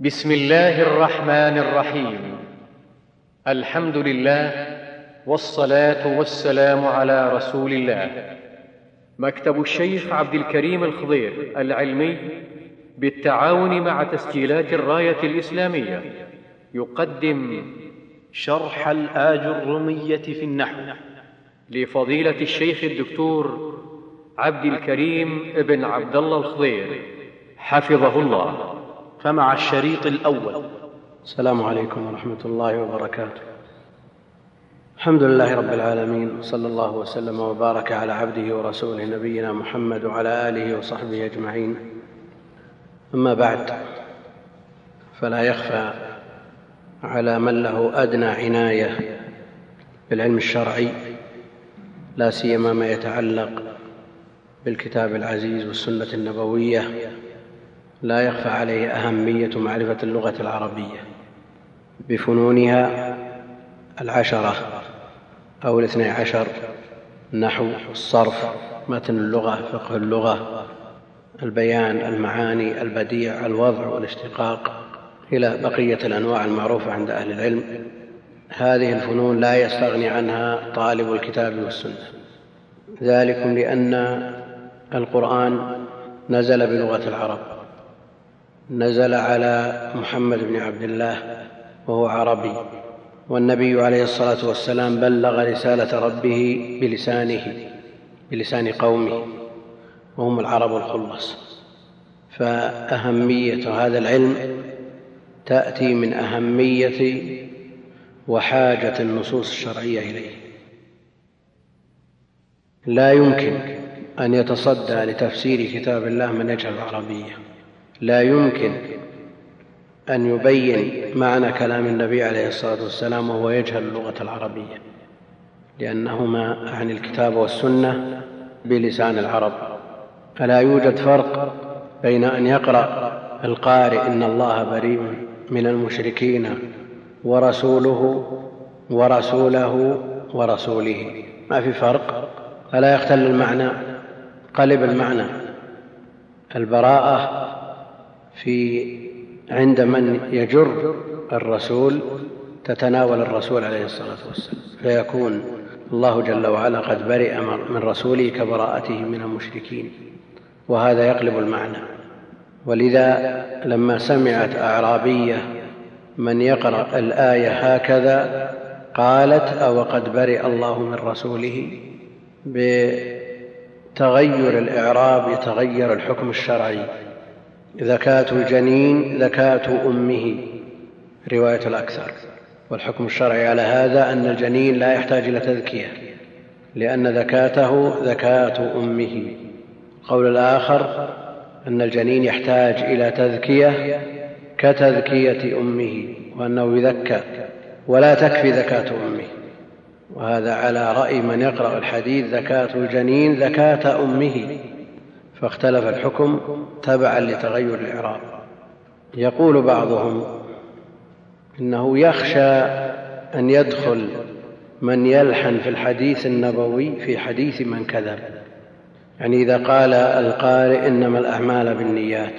بسم الله الرحمن الرحيم. الحمد لله والصلاة والسلام على رسول الله. مكتب الشيخ عبد الكريم الخضير العلمي بالتعاون مع تسجيلات الراية الإسلامية. يقدم شرح الآج الرمية في النحو لفضيلة الشيخ الدكتور عبد الكريم بن عبد الله الخضير. حفظه الله. فمع الشريط الأول. السلام عليكم ورحمة الله وبركاته. الحمد لله رب العالمين وصلى الله وسلم وبارك على عبده ورسوله نبينا محمد وعلى آله وصحبه أجمعين. أما بعد فلا يخفى على من له أدنى عناية بالعلم الشرعي لا سيما ما يتعلق بالكتاب العزيز والسنة النبوية لا يخفى عليه أهمية معرفة اللغة العربية بفنونها العشرة أو الاثني عشر النحو الصرف متن اللغة فقه اللغة البيان المعاني البديع الوضع والاشتقاق إلى بقية الأنواع المعروفة عند أهل العلم. هذه الفنون لا يستغني عنها طالب الكتاب والسنة. ذلكم لأن القرآن نزل بلغة العرب. نزل على محمد بن عبد الله وهو عربي والنبي عليه الصلاة والسلام بلغ رسالة ربه بلسانه بلسان قومه وهم العرب الخلص. فأهمية هذا العلم تأتي من أهمية وحاجة النصوص الشرعية إليه. لا يمكن أن يتصدى لتفسير كتاب الله من يجهل العربية لا يمكن أن يبين معنى كلام النبي عليه الصلاة والسلام وهو يجهل اللغة العربية لأنهما عن الكتاب والسنة بلسان العرب. فلا يوجد فرق بين أن يقرأ القارئ إن الله بريء من المشركين ورسوله ورسوله ورسوله. ما في فرق. فلا يختل المعنى قلب المعنى. البراءة في عند من يجر الرسول تتناول الرسول عليه الصلاة والسلام. فيكون الله جل وعلا قد برئ من رسوله كبراءته من المشركين وهذا يقلب المعنى. ولذا لما سمعت أعرابية من يقرأ الآية هكذا قالت أو قد برئ الله من رسوله؟ بتغير الإعراب يتغير الحكم الشرعي. زكاة الجنين زكاة أمه. رواية الأكثر. والحكم الشرعي على هذا أن الجنين لا يحتاج إلى تذكية لأن زكاته زكاة أمه. القول الآخر أن الجنين يحتاج إلى تذكية كتذكية أمه وأنه يذكى ولا تكفي زكاة أمه. وهذا على رأي من يقرأ الحديث زكاة الجنين زكاة أمه. فاختلف الحكم تبعا لتغير الإعراب. يقول بعضهم إنه يخشى أن يدخل من يلحن في الحديث النبوي في حديث من كذب. يعني إذا قال القارئ إنما الأعمال بالنيات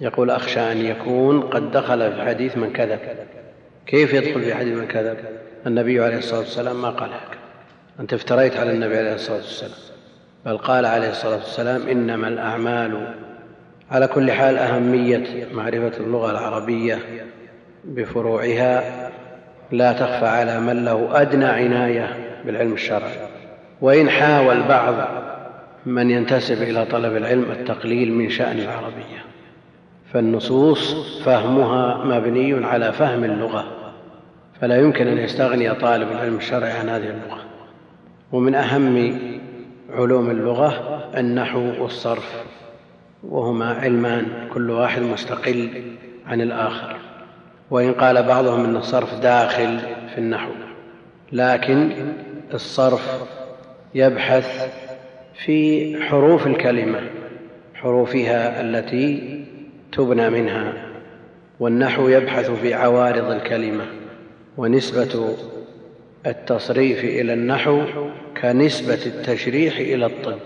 يقول أخشى أن يكون قد دخل في حديث من كذب. كيف يدخل في حديث من كذب؟ النبي عليه الصلاة والسلام ما قال هكذا. أنت افتريت على النبي عليه الصلاة والسلام. بل قال عليه الصلاة والسلام إنما الأعمال على كل حال أهمية معرفة اللغة العربية بفروعها لا تخفى على من له أدنى عناية بالعلم الشرعي. وإن حاول بعض من ينتسب إلى طلب العلم التقليل من شأن العربية. فالنصوص فهمها مبني على فهم اللغة. فلا يمكن أن يستغني طالب العلم الشرعي عن هذه اللغة. ومن أهم علوم اللغة النحو والصرف وهما علمان كل واحد مستقل عن الآخر. وإن قال بعضهم أن الصرف داخل في النحو لكن الصرف يبحث في حروف الكلمة حروفها التي تبنى منها. والنحو يبحث في عوارض الكلمة ونسبة التصريف إلى النحو كنسبة التشريح إلى الطب.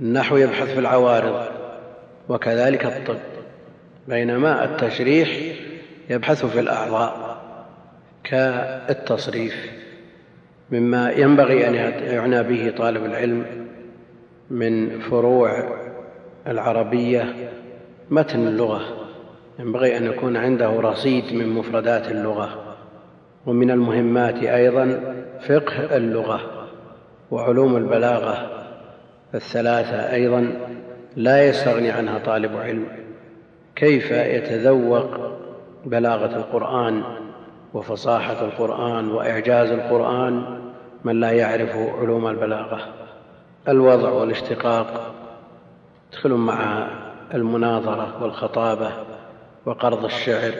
النحو يبحث في العوارض وكذلك الطب. بينما التشريح يبحث في الأعضاء كالتصريف مما ينبغي أن يعنى به طالب العلم من فروع العربية متن اللغة. ينبغي أن يكون عنده رصيد من مفردات اللغة ومن المهمات أيضا فقه اللغة. وعلوم البلاغة الثلاثة أيضا لا يستغني عنها طالب علم. كيف يتذوق بلاغة القرآن وفصاحة القرآن وإعجاز القرآن من لا يعرف علوم البلاغة؟ الوضع والاشتقاق. يدخلون مع المناظرة والخطابة وقرض الشعر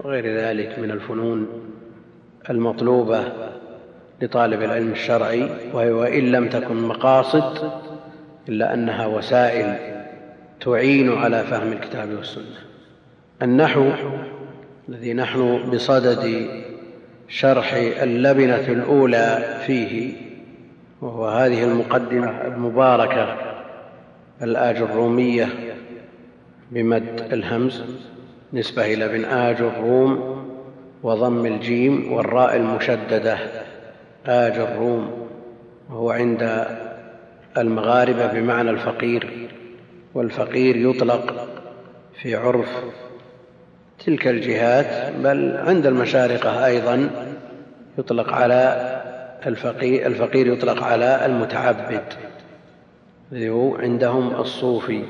وغير ذلك من الفنون المطلوبة. لطالب العلم الشرعي وهي وإن لم تكن مقاصد إلا أنها وسائل تعين على فهم الكتاب والسنة. النحو الذي نحن بصدد شرح اللبنة الأولى فيه وهو هذه المقدمة المباركة الآج الرومية بمد الهمز نسبة إلى ابن آج الروم وضم الجيم والراء المشددة. آج الروم وهو عند المغاربة بمعنى الفقير والفقير يطلق في عرف تلك الجهات بل عند المشارقة أيضا يطلق على الفقير, الفقير يطلق على المتعبد الذي هو عندهم الصوفي.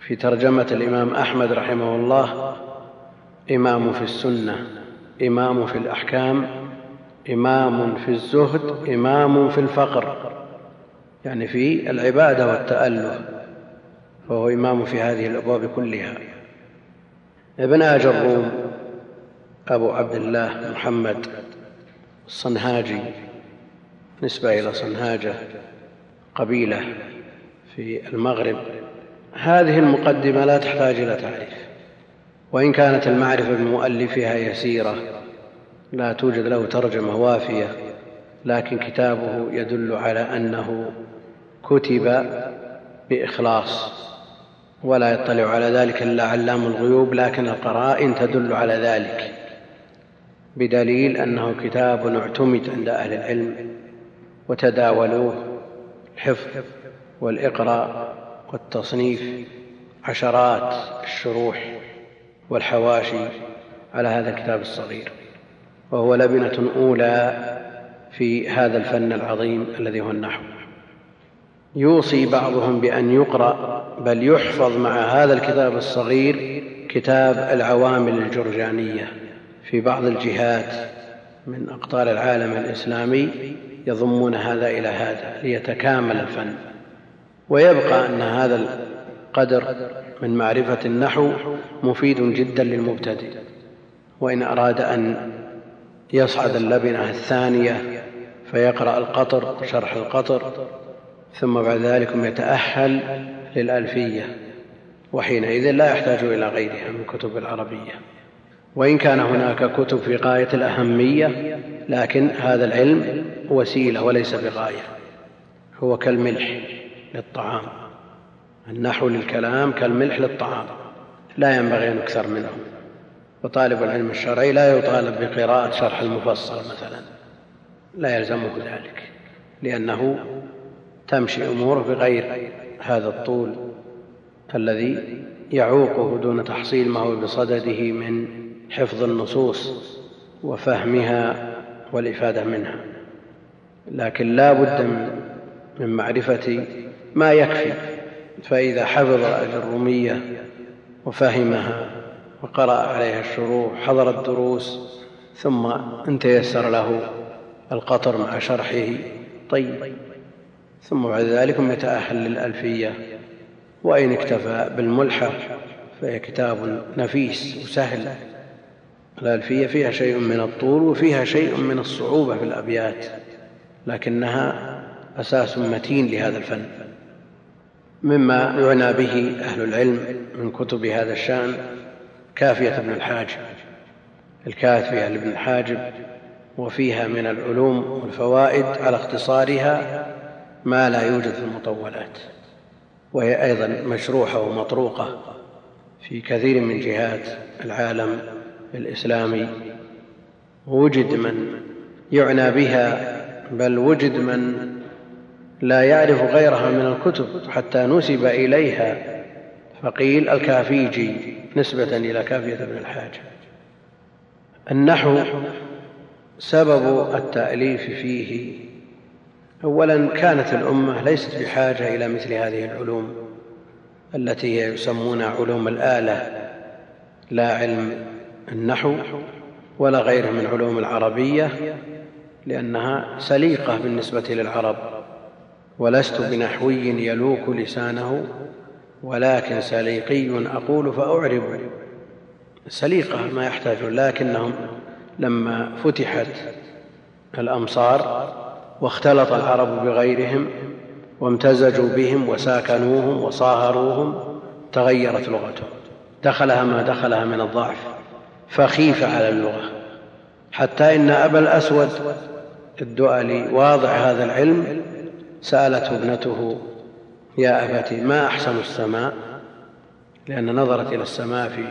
في ترجمة الإمام أحمد رحمه الله إمام في السنة إمام في الأحكام إمام في الزهد إمام في الفقر. يعني في العبادة والتأله فهو إمام في هذه الأبواب كلها. ابن آج الروم أبو عبد الله محمد الصنهاجي نسبة إلى صنهاجة قبيلة في المغرب. هذه المقدمة لا تحتاج إلى تعريف وإن كانت المعرفة بمؤلفها يسيرة لا توجد له ترجمة وافية لكن كتابه يدل على أنه كتب بإخلاص ولا يطلع على ذلك إلا علام الغيوب لكن القرائن تدل على ذلك بدليل أنه كتاب اعتمد عند أهل العلم وتداولوه الحفظ والإقراء والتصنيف عشرات الشروح والحواشي على هذا الكتاب الصغير. وهو لبنة أولى في هذا الفن العظيم الذي هو النحو. يوصي بعضهم بأن يقرأ بل يحفظ مع هذا الكتاب الصغير كتاب العوامل الجرجانية في بعض الجهات من أقطار العالم الإسلامي يضمون هذا إلى هذا ليتكامل الفن. ويبقى أن هذا القدر من معرفة النحو مفيد جدا للمبتدئ. وإن أراد أن يصعد اللبنة الثانية فيقرأ القطر شرح القطر ثم بعد ذلك يتأهل للألفية وحينئذ لا يحتاج إلى غيرها من كتب العربية. وإن كان هناك كتب في غاية الأهمية لكن هذا العلم وسيلة وليس بغاية هو كالملح للطعام. النحو للكلام كالملح للطعام لا ينبغي أن يكثر منه. وطالب العلم الشرعي لا يطالب بقراءة شرح المفصل مثلا. لا يلزمه ذلك لأنه تمشي أموره بغير هذا الطول الذي يعوقه دون تحصيل ما هو بصدده من حفظ النصوص وفهمها والإفادة منها. لكن لا بد من معرفة ما يكفي فإذا حفظ الأجرومية وفهمها وقرأ عليها الشروح حضر الدروس ثم ان تيسر له القطر مع شرحه. طيب. ثم بعد ذلك يتأهل للألفية. وإن اكتفى بالملحق فهي كتاب نفيس وسهل. الألفية فيها شيء من الطول وفيها شيء من الصعوبة في الأبيات لكنها أساس متين لهذا الفن. مما يعنى به أهل العلم من كتب هذا الشأن كافية ابن الحاجب الكافية لابن الحاجب وفيها من العلوم والفوائد على اختصارها ما لا يوجد في المطولات وهي أيضا مشروحة ومطروقة في كثير من جهات العالم الإسلامي. وجد من يعنى بها بل وجد من لا يعرف غيرها من الكتب حتى نسب إليها فقيل الكافيجي نسبة إلى كافية بن الحاج النحو سبب التأليف فيه. أولا كانت الأمة ليست بحاجة إلى مثل هذه العلوم التي يسمونها علوم الآلة لا علم النحو ولا غيره من علوم العربية لأنها سليقة بالنسبة للعرب ولست بنحوي يلوك لسانه ولكن سليقي أقول فأعرب. سليقة ما يحتاجون لكنهم لما فتحت الأمصار واختلط العرب بغيرهم وامتزجوا بهم وساكنوهم وصاهروهم تغيرت لغتهم. دخلها ما دخلها من الضعف فخيف على اللغة. حتى إن أبا الأسود الدؤلي واضع هذا العلم سألته ابنته يا أبت ما أحسن السماء؟ لأن نظرت إلى السماء في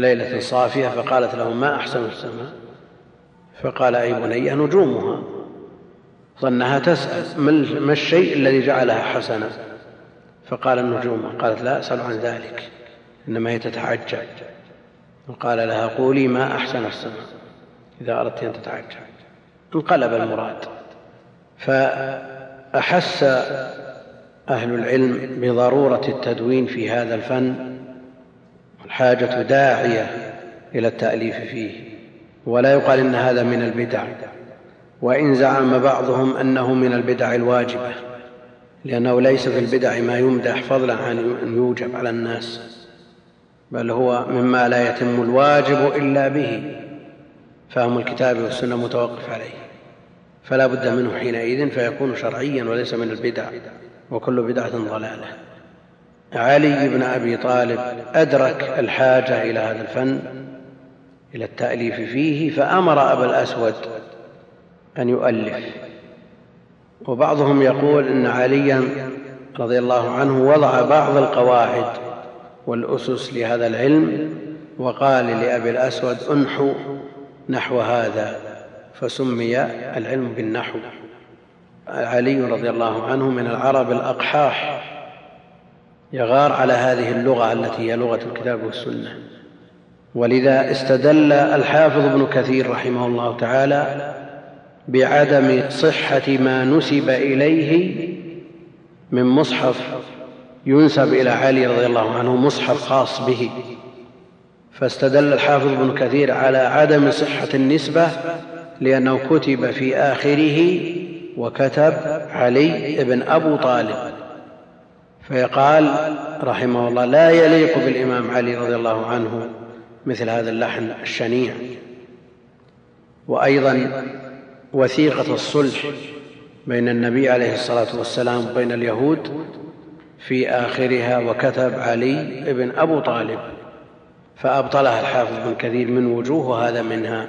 ليلة صافية فقالت له ما أحسن السماء؟ فقال أي بني نجومها. ظنها تسأل ما الشيء الذي جعلها حسنة؟ فقال النجوم قالت لا أسأل عن ذلك إنما هي تتعجب. وقال لها قولي ما أحسن السماء إذا أردت أن تتعجب. انقلب المراد. فأحس أهل العلم بضرورة التدوين في هذا الفن والحاجة داعية إلى التأليف فيه ولا يقال إن هذا من البدع وإن زعم بعضهم أنه من البدع الواجبة لأنه ليس في البدع ما يمدح فضلا عن أن يوجب على الناس بل هو مما لا يتم الواجب إلا به فهم الكتاب والسنة متوقف عليه فلا بد منه حينئذ فيكون شرعيا وليس من البدع. وكل بدعة ضلالة. علي بن أبي طالب أدرك الحاجة إلى هذا الفن إلى التأليف فيه فأمر أبا الأسود أن يؤلف. وبعضهم يقول إن عليا رضي الله عنه وضع بعض القواعد والأسس لهذا العلم وقال لأبي الأسود انحو نحو هذا فسمي العلم بالنحو. علي رضي الله عنه من العرب الأقحاح يغار على هذه اللغة التي هي لغة الكتاب والسنة. ولذا استدل الحافظ ابن كثير رحمه الله تعالى بعدم صحة ما نسب إليه من مصحف ينسب إلى علي رضي الله عنه مصحف خاص به. فاستدل الحافظ ابن كثير على عدم صحة النسبة لأنه كتب في آخره وكتب علي بن أبو طالب. فيقال رحمه الله لا يليق بالإمام علي رضي الله عنه مثل هذا اللحن الشنيع. وأيضا وثيقة الصلح بين النبي عليه الصلاة والسلام وبين اليهود في آخرها وكتب علي بن أبو طالب. فأبطلها الحافظ بن كثير من وجوه وهذا منها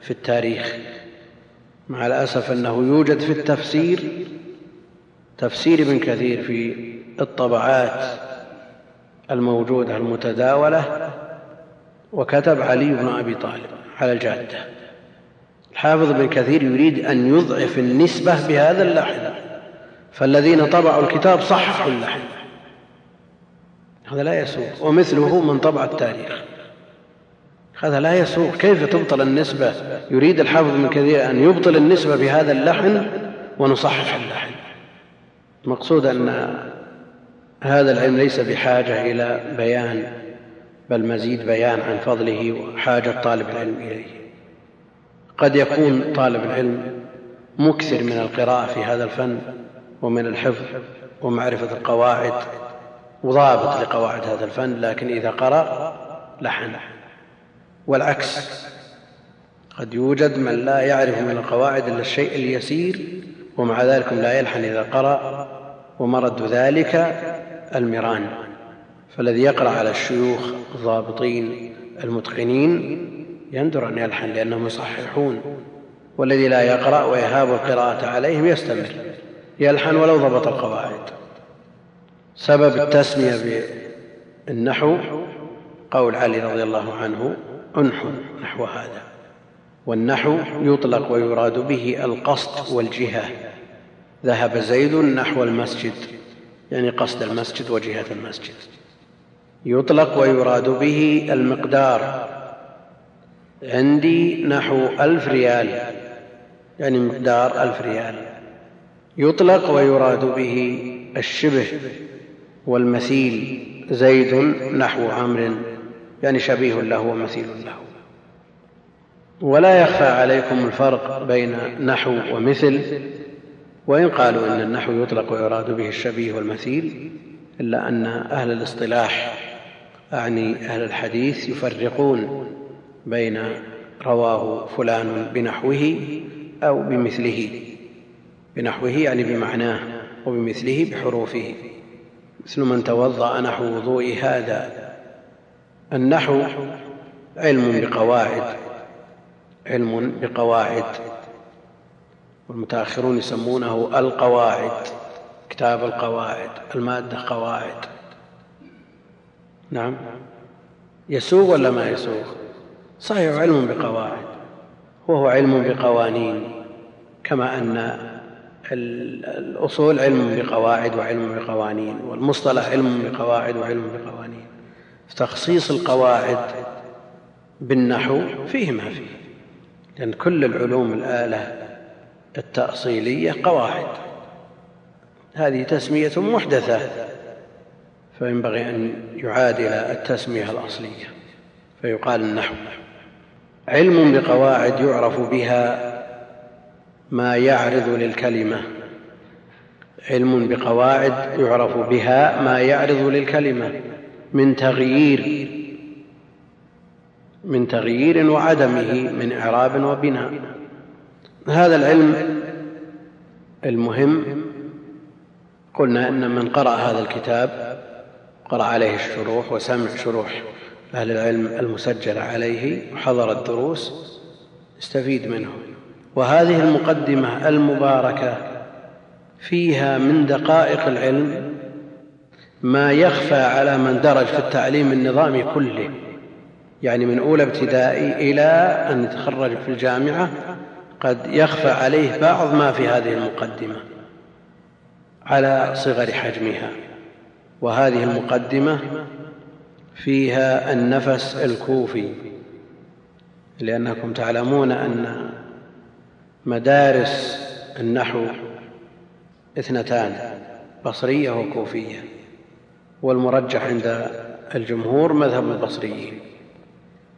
في التاريخ. مع الأسف أنه يوجد في التفسير تفسير ابن كثير في الطبعات الموجودة المتداولة وكتب علي بن أبي طالب على الجادة. الحافظ ابن كثير يريد أن يضعف النسبة بهذا اللحن فالذين طبعوا الكتاب صححوا اللحن. هذا لا يسوق ومثله من طبع التاريخ. هذا لا يسوق كيف تبطل النسبة؟ يريد الحافظ ابن كثير أن يبطل النسبة بهذا اللحن ونصحح اللحن. المقصود أن هذا العلم ليس بحاجة إلى بيان بل مزيد بيان عن فضله وحاجة طالب العلم إليه. قد يكون طالب العلم مكثر من القراءة في هذا الفن ومن الحفظ ومعرفة القواعد وضابط لقواعد هذا الفن لكن إذا قرأ لحن. والعكس. قد يوجد من لا يعرف من القواعد إلا الشيء اليسير ومع ذلك لا يلحن إذا قرأ ومرد ذلك المران فالذي يقرأ على الشيوخ الضابطين المتقنين يندر أن يلحن لأنهم يصححون. والذي لا يقرأ ويهاب القراءة عليهم يستمر. يلحن ولو ضبط القواعد. سبب التسمية بالنحو قول علي رضي الله عنه انحو نحو هذا. والنحو يطلق ويراد به القصد والجهة. ذهب زيد نحو المسجد يعني قصد المسجد وجهة المسجد. يطلق ويراد به المقدار. عندي نحو ألف ريال يعني مقدار ألف ريال. يطلق ويراد به الشبه والمثيل زيد نحو عمرو. يعني شبيه له ومثيل له. ولا يخفى عليكم الفرق بين نحو ومثل وإن قالوا إن النحو يطلق ويراد به الشبيه والمثيل إلا أن أهل الاصطلاح أعني أهل الحديث يفرقون بين رواه فلان بنحوه أو بمثله. بنحوه يعني بمعناه وبمثله بحروفه. مثل من توضأ نحو وضوء هذا النحو علم بقواعد علم بقواعد والمتأخرون يسمونه القواعد كتاب القواعد المادة قواعد. نعم. يسوغ ولا ما يسوغ؟ صحيح علم بقواعد. وهو علم بقوانين كما أن الأصول علم بقواعد وعلم بقوانين والمصطلح علم بقواعد وعلم بقوانين. تخصيص القواعد بالنحو فيه ما فيه لأن كل العلوم الآلة التأصيلية قواعد. هذه تسمية محدثة فينبغي أن يعادل التسمية الأصلية فيقال النحو. علم بقواعد يعرف بها ما يعرض للكلمة. علم بقواعد يعرف بها ما يعرض للكلمة. من تغيير من تغيير وعدمه من إعراب وبناء. هذا العلم المهم. قلنا إن من قرأ هذا الكتاب قرأ عليه الشروح وسمع شروح أهل العلم المسجلة عليه وحضر الدروس استفيد منه. وهذه المقدمة المباركة فيها من دقائق العلم ما يخفى على من درج في التعليم النظامي كله. يعني من أولى ابتدائي إلى أن يتخرج في الجامعة قد يخفى عليه بعض ما في هذه المقدمة على صغر حجمها. وهذه المقدمة فيها النفس الكوفي. لأنكم تعلمون أن مدارس النحو اثنتان بصرية وكوفية. والمرجح عند الجمهور مذهب البصريين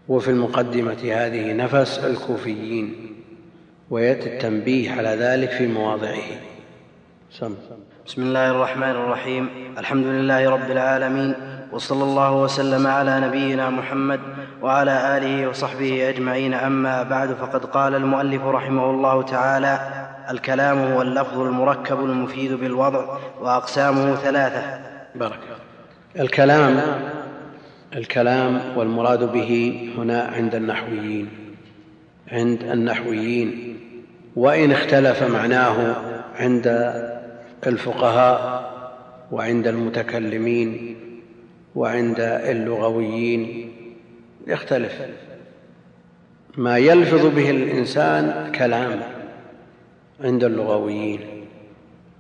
وفي المقدمة هذه نفس الكوفيين ويأتي التنبيه على ذلك في مواضعه. سم. بسم الله الرحمن الرحيم. الحمد لله رب العالمين وصلى الله وسلم على نبينا محمد وعلى آله وصحبه أجمعين. أما بعد فقد قال المؤلف رحمه الله تعالى الكلام هو اللفظ المركب المفيد بالوضع وأقسامه ثلاثة. بارك الكلام الكلام والمراد به هنا عند النحويين عند النحويين وإن اختلف معناه عند الفقهاء وعند المتكلمين وعند اللغويين يختلف. ما يلفظ به الإنسان كلام عند اللغويين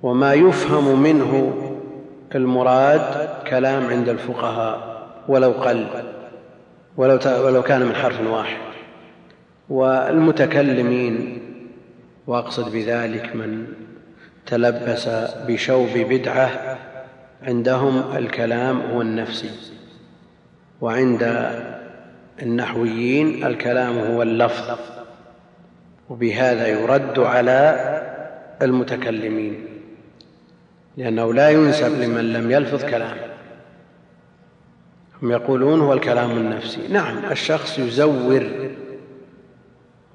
وما يفهم منه المراد كلام عند الفقهاء ولو قل ولو, ولو كان من حرف واحد. والمتكلمين وأقصد بذلك من تلبس بشوب بدعة عندهم الكلام هو النفسي. وعند النحويين الكلام هو اللفظ. وبهذا يرد على المتكلمين. لأنه لا ينسب لمن لم يلفظ كلام. هم يقولون هو الكلام النفسي. نعم الشخص يزور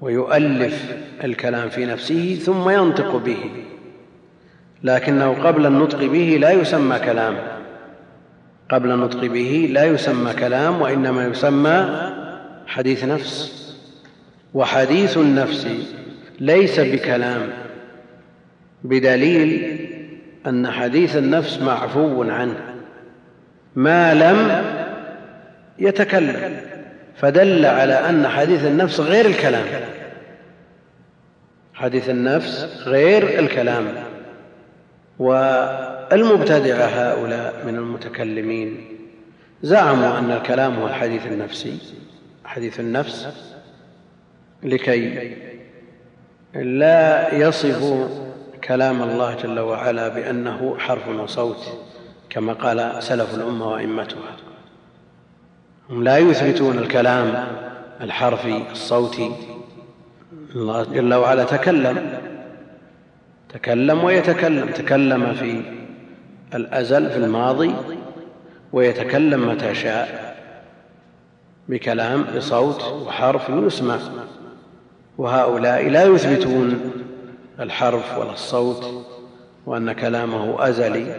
ويؤلف الكلام في نفسه ثم ينطق به لكنه قبل النطق به لا يسمى كلام. قبل النطق به لا يسمى كلام وإنما يسمى حديث نفس. وحديث النفس ليس بكلام بدليل أن حديث النفس معفو عنه ما لم يتكلم فدل على أن حديث النفس غير الكلام. حديث النفس غير الكلام. والمبتدعة هؤلاء من المتكلمين زعموا أن الكلام هو الحديث النفسي. حديث النفس لكي لا يصفوا كلام الله جل وعلا بأنه حرف وصوت كما قال سلف الأمة وأئمتها. هم لا يثبتون الكلام الحرفي الصوتي. الله جل وعلا تكلم تكلم ويتكلم تكلم في الأزل في الماضي ويتكلم متى شاء بكلام بصوت وحرف يسمع وهؤلاء لا يثبتون الحرف ولا الصوت وأن كلامه أزلي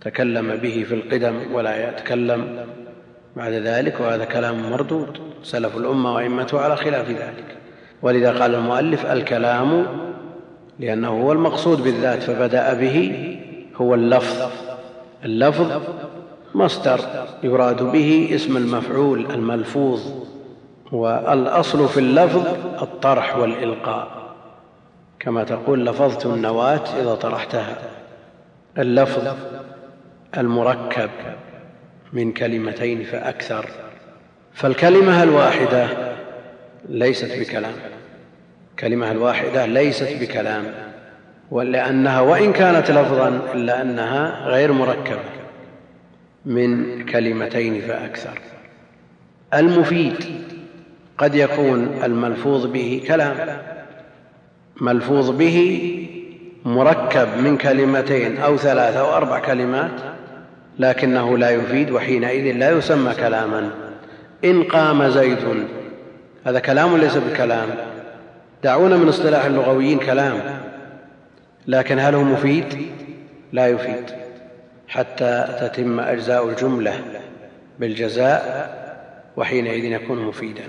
تكلم به في القدم ولا يتكلم. بعد ذلك وهذا كلام مردود سلف الأمة وأئمته على خلاف ذلك. ولذا قال المؤلف الكلام لأنه هو المقصود بالذات فبدأ به هو اللفظ. اللفظ مصدر يراد به اسم المفعول الملفوظ والأصل في اللفظ الطرح والإلقاء. كما تقول لفظت النواة إذا طرحتها. اللفظ المركب من كلمتين فأكثر. فالكلمة الواحدة ليست بكلام. الكلمة الواحدة ليست بكلام. لأنها وإن كانت لفظا إلا أنها غير مركبة من كلمتين فأكثر. المفيد قد يكون الملفوظ به كلام. ملفوظ به مركب من كلمتين أو ثلاث أو أربع كلمات لكنه لا يفيد وحينئذ لا يسمى كلاما. إن قام زيد هذا كلام ليس بكلام. دعونا من اصطلاح اللغويين كلام لكن هل هو مفيد؟ لا يفيد. حتى تتم أجزاء الجملة بالجزاء وحينئذ يكون مفيدا.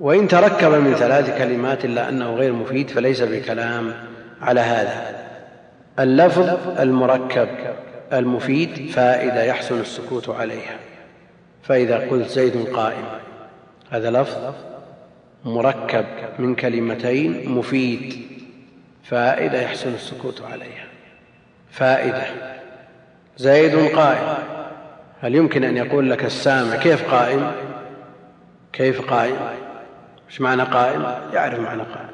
وإن تركب من ثلاث كلمات إلا أنه غير مفيد فليس بكلام على هذا. اللفظ المركب المفيد فائدة يحسن السكوت عليها. فإذا قلت زيد قائم هذا لفظ مركب من كلمتين مفيد فائدة يحسن السكوت عليها. فائدة. زيد قائم. هل يمكن أن يقول لك السامع كيف قائم؟ كيف قائم؟ إيش معنى قائم يعرف معنى قائم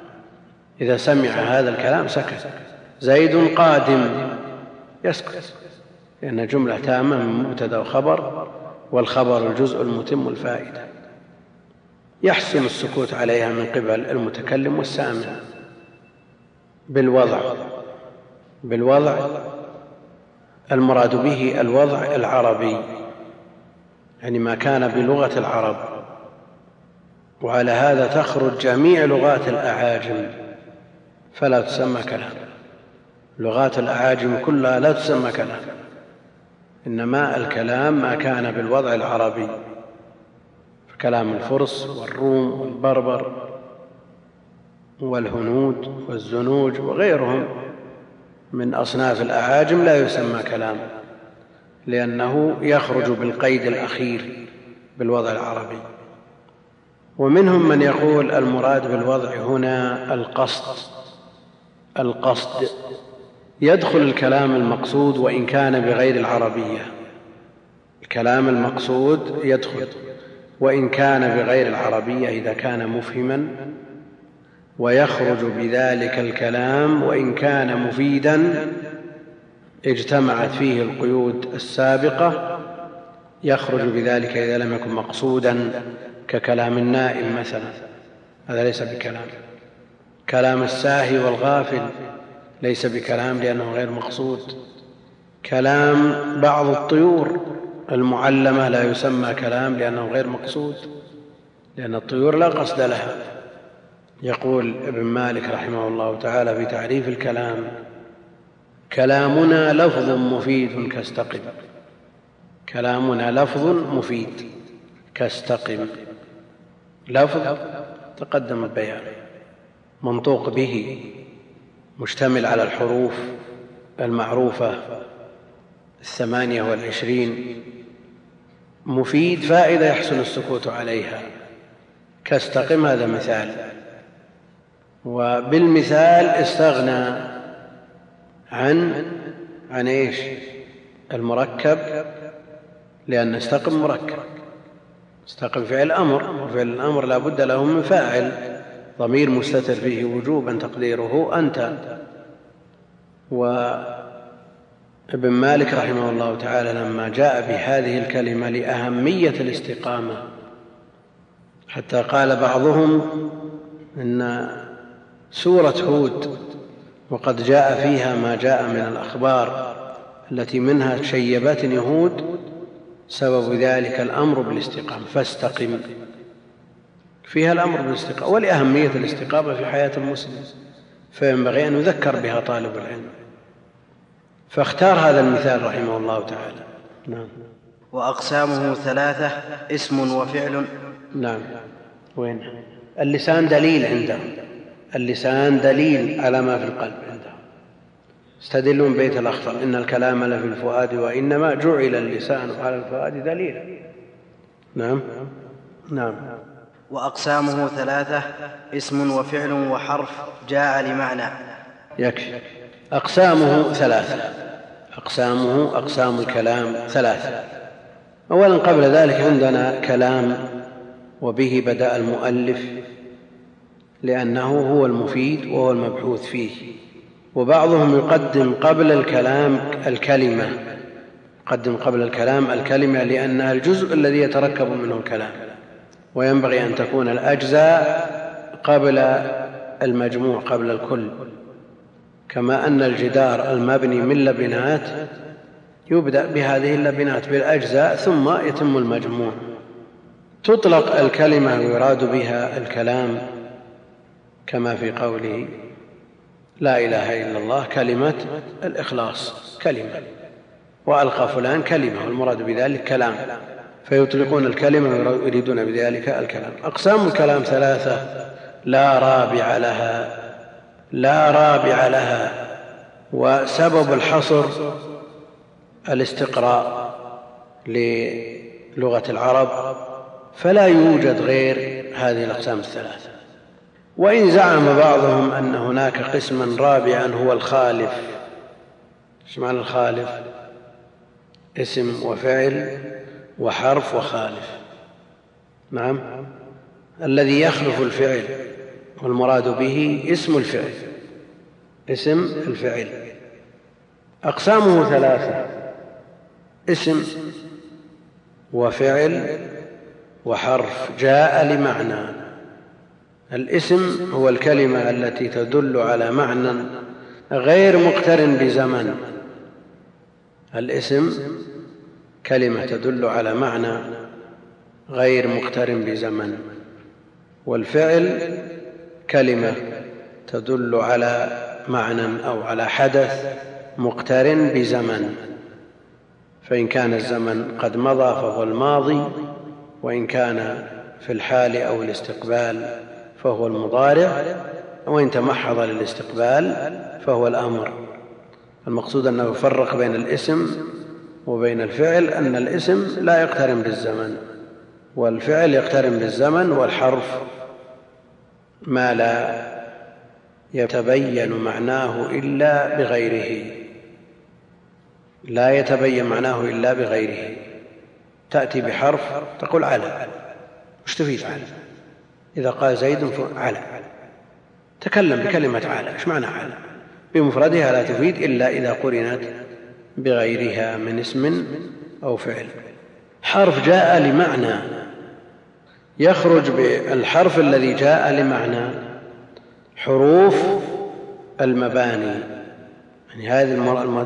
إذا سمع هذا الكلام سكت. زيد قادم. يسكت. لأن جملة تامة من مبتدا وخبر والخبر الجزء المتم الفائدة. يحسن السكوت عليها من قبل المتكلم والسامع. بالوضع. بالوضع. المراد به الوضع العربي. يعني ما كان بلغة العرب. وعلى هذا تخرج جميع لغات الأعاجم فلا تسمى كلام. لغات الأعاجم كلها لا تسمى كلام إنما الكلام ما كان بالوضع العربي. كلام الفرس والروم والبربر والهنود والزنوج وغيرهم من أصناف الأعاجم لا يسمى كلام لأنه يخرج بالقيد الأخير بالوضع العربي. ومنهم من يقول المراد بالوضع هنا القصد. القصد. يدخل الكلام المقصود وإن كان بغير العربية. الكلام المقصود يدخل. وإن كان بغير العربية إذا كان مفهما. ويخرج بذلك الكلام وإن كان مفيدا. اجتمعت فيه القيود السابقة. يخرج بذلك إذا لم يكن مقصودا. ككلام النائم مثلا هذا ليس بكلام. كلام الساهي والغافل ليس بكلام لأنه غير مقصود. كلام بعض الطيور المعلمة لا يسمى كلام لأنه غير مقصود لأن الطيور لا قصد لها. يقول ابن مالك رحمه الله تعالى في تعريف الكلام كلامنا لفظ مفيد كاستقم. كلامنا لفظ مفيد كاستقم. لفظ تقدم البيان. منطوق به مشتمل على الحروف المعروفة الثمانية والعشرين. مفيد فائدة يحسن السكوت عليها. كاستقم هذا مثال. وبالمثال استغنى عن عن إيش؟ المركب لأن استقم مركب. استقم فعل أمر وفعل الأمر لا بد له من فاعل. ضمير مستتر فيه وجوبا تقديره أنت. وابن مالك رحمه الله تعالى لما جاء بهذه الكلمة لأهمية الاستقامة حتى قال بعضهم إن سورة هود وقد جاء فيها ما جاء من الأخبار التي منها شيبتني هود سبب ذلك الأمر بالاستقامة. فاستقم. فيها الأمر بالاستقامة ولأهمية الاستقامة في حياة المسلم. فينبغي أن يذكر بها طالب العلم. فاختار هذا المثال رحمه الله تعالى. نعم. وأقسامه ثلاثة اسم وفعل. نعم. وين؟ اللسان دليل عنده. اللسان دليل على ما في القلب. عنده استدلون بيت الأخطر إن الكلام لفي الفؤاد وإنما جعل اللسان على الفؤاد دليلا. نعم. نعم. وأقسامه ثلاثة اسم وفعل وحرف جاء لمعنى. يكفي. أقسامه ثلاثة. أقسامه أقسام الكلام ثلاثة. أولا قبل ذلك عندنا كلام وبه بدأ المؤلف لأنه هو المفيد وهو المبحوث فيه. وبعضهم يقدم قبل الكلام الكلمة يقدم قبل الكلام الكلمة لأنها الجزء الذي يتركب منه الكلام وينبغي أن تكون الأجزاء قبل المجموع قبل الكل. كما أن الجدار المبني من لبنات يبدأ بهذه اللبنات بالأجزاء ثم يتم المجموع. تطلق الكلمة ويراد بها الكلام كما في قوله لا إله إلا الله كلمة الإخلاص كلمة. وألقى فلان كلمة والمراد بذلك كلام. فيطلقون الكلمة ويريدون بذلك الكلام. أقسام الكلام ثلاثة. لا رابع لها. لا رابع لها. وسبب الحصر الاستقراء للغة العرب. فلا يوجد غير هذه الأقسام الثلاثة. وإن زعم بعضهم أن هناك قسما رابعا هو الخالف. إيش معنى الخالف؟ اسم وفعل وحرف وخالف. نعم. الذي يخلف الفعل والمراد به اسم الفعل اسم الفعل. أقسامه ثلاثة اسم وفعل وحرف جاء لمعنى. الاسم هو الكلمة التي تدل على معنى غير مقترن بزمن. الاسم كلمة تدل على معنى غير مقترن بزمن. والفعل كلمة تدل على معنى أو على حدث مقترن بزمن. فإن كان الزمن قد مضى فهو الماضي وإن كان في الحال أو الاستقبال فهو المضارع وإن تمحض للاستقبال فهو الأمر. المقصود أنه يفرق بين الاسم وبين الفعل أن الاسم لا يقترن بالزمن والفعل يقترن بالزمن والحرف ما لا يتبين معناه إلا بغيره. لا يتبين معناه إلا بغيره. تأتي بحرف تقول على. وش تفيد على؟ إذا قال زيد على تكلم بكلمة على إيش معنى على بمفردها لا تفيد إلا إذا قرنت بغيرها من اسم أو فعل. حرف جاء لمعنى. يخرج بالحرف الذي جاء لمعنى. حروف المباني. يعني هذا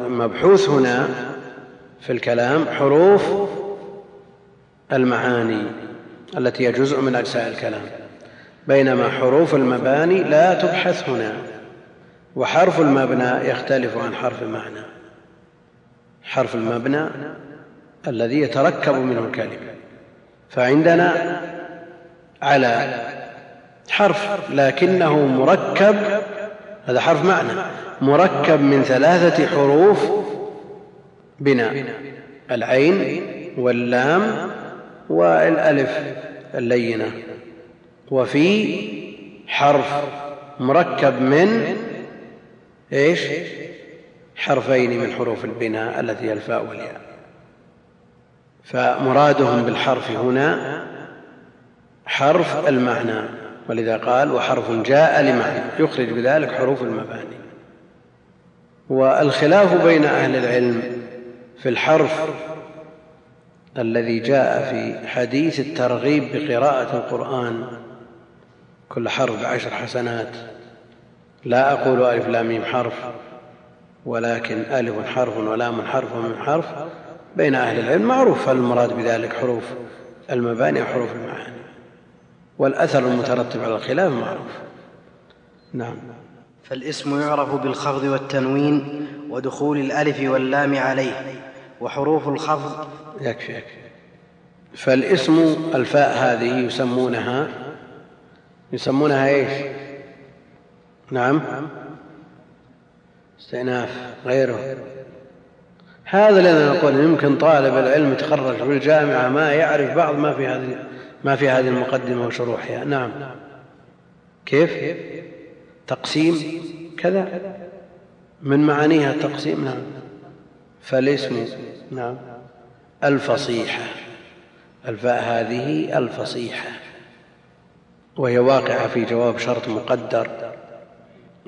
المبحوث هنا في الكلام حروف المعاني التي هي جزء من أجزاء الكلام. بينما حروف المباني لا تبحث هنا وحرف المبنى يختلف عن حرف المعنى. حرف المبنى الذي يتركب منه الكلمة. فعندنا على حرف لكنه مركب هذا حرف معنى مركب من ثلاثة حروف بناء العين واللام والألف اللينة. وفي حرف مركب من إيش؟ حرفين من حروف البناء التي هي الفاء والياء. فمرادهم بالحرف هنا حرف المعنى ولذا قال وحرف جاء لمعنى يخرج بذلك حروف المباني. والخلاف بين أهل العلم في الحرف الذي جاء في حديث الترغيب بقراءة القرآن كل حرف بعشر حسنات. لا أقول ألف لام ميم حرف ولكن ألف حرف ولام حرف ومن حرف بين أهل العلم معروف المراد بذلك حروف المباني وحروف المعاني. والأثر المترتب على الخلاف معروف. نعم. فالاسم يعرف بالخفض والتنوين ودخول الألف واللام عليه وحروف الخفض يكفي يكفي. فالاسم الفاء هذه يسمونها يسمونها إيش؟ نعم. استئناف غيره. هذا الذي نقول يمكن طالب العلم يتخرج في الجامعة ما يعرف بعض ما في هذه ما في هذه المقدمة وشروحها. نعم. كيف؟ تقسيم كذا. من معانيها التقسيم؟ نعم. فالاسم نعم. الفصيحة. الفاء هذه الفصيحة. وهي واقعة في جواب شرط مقدر.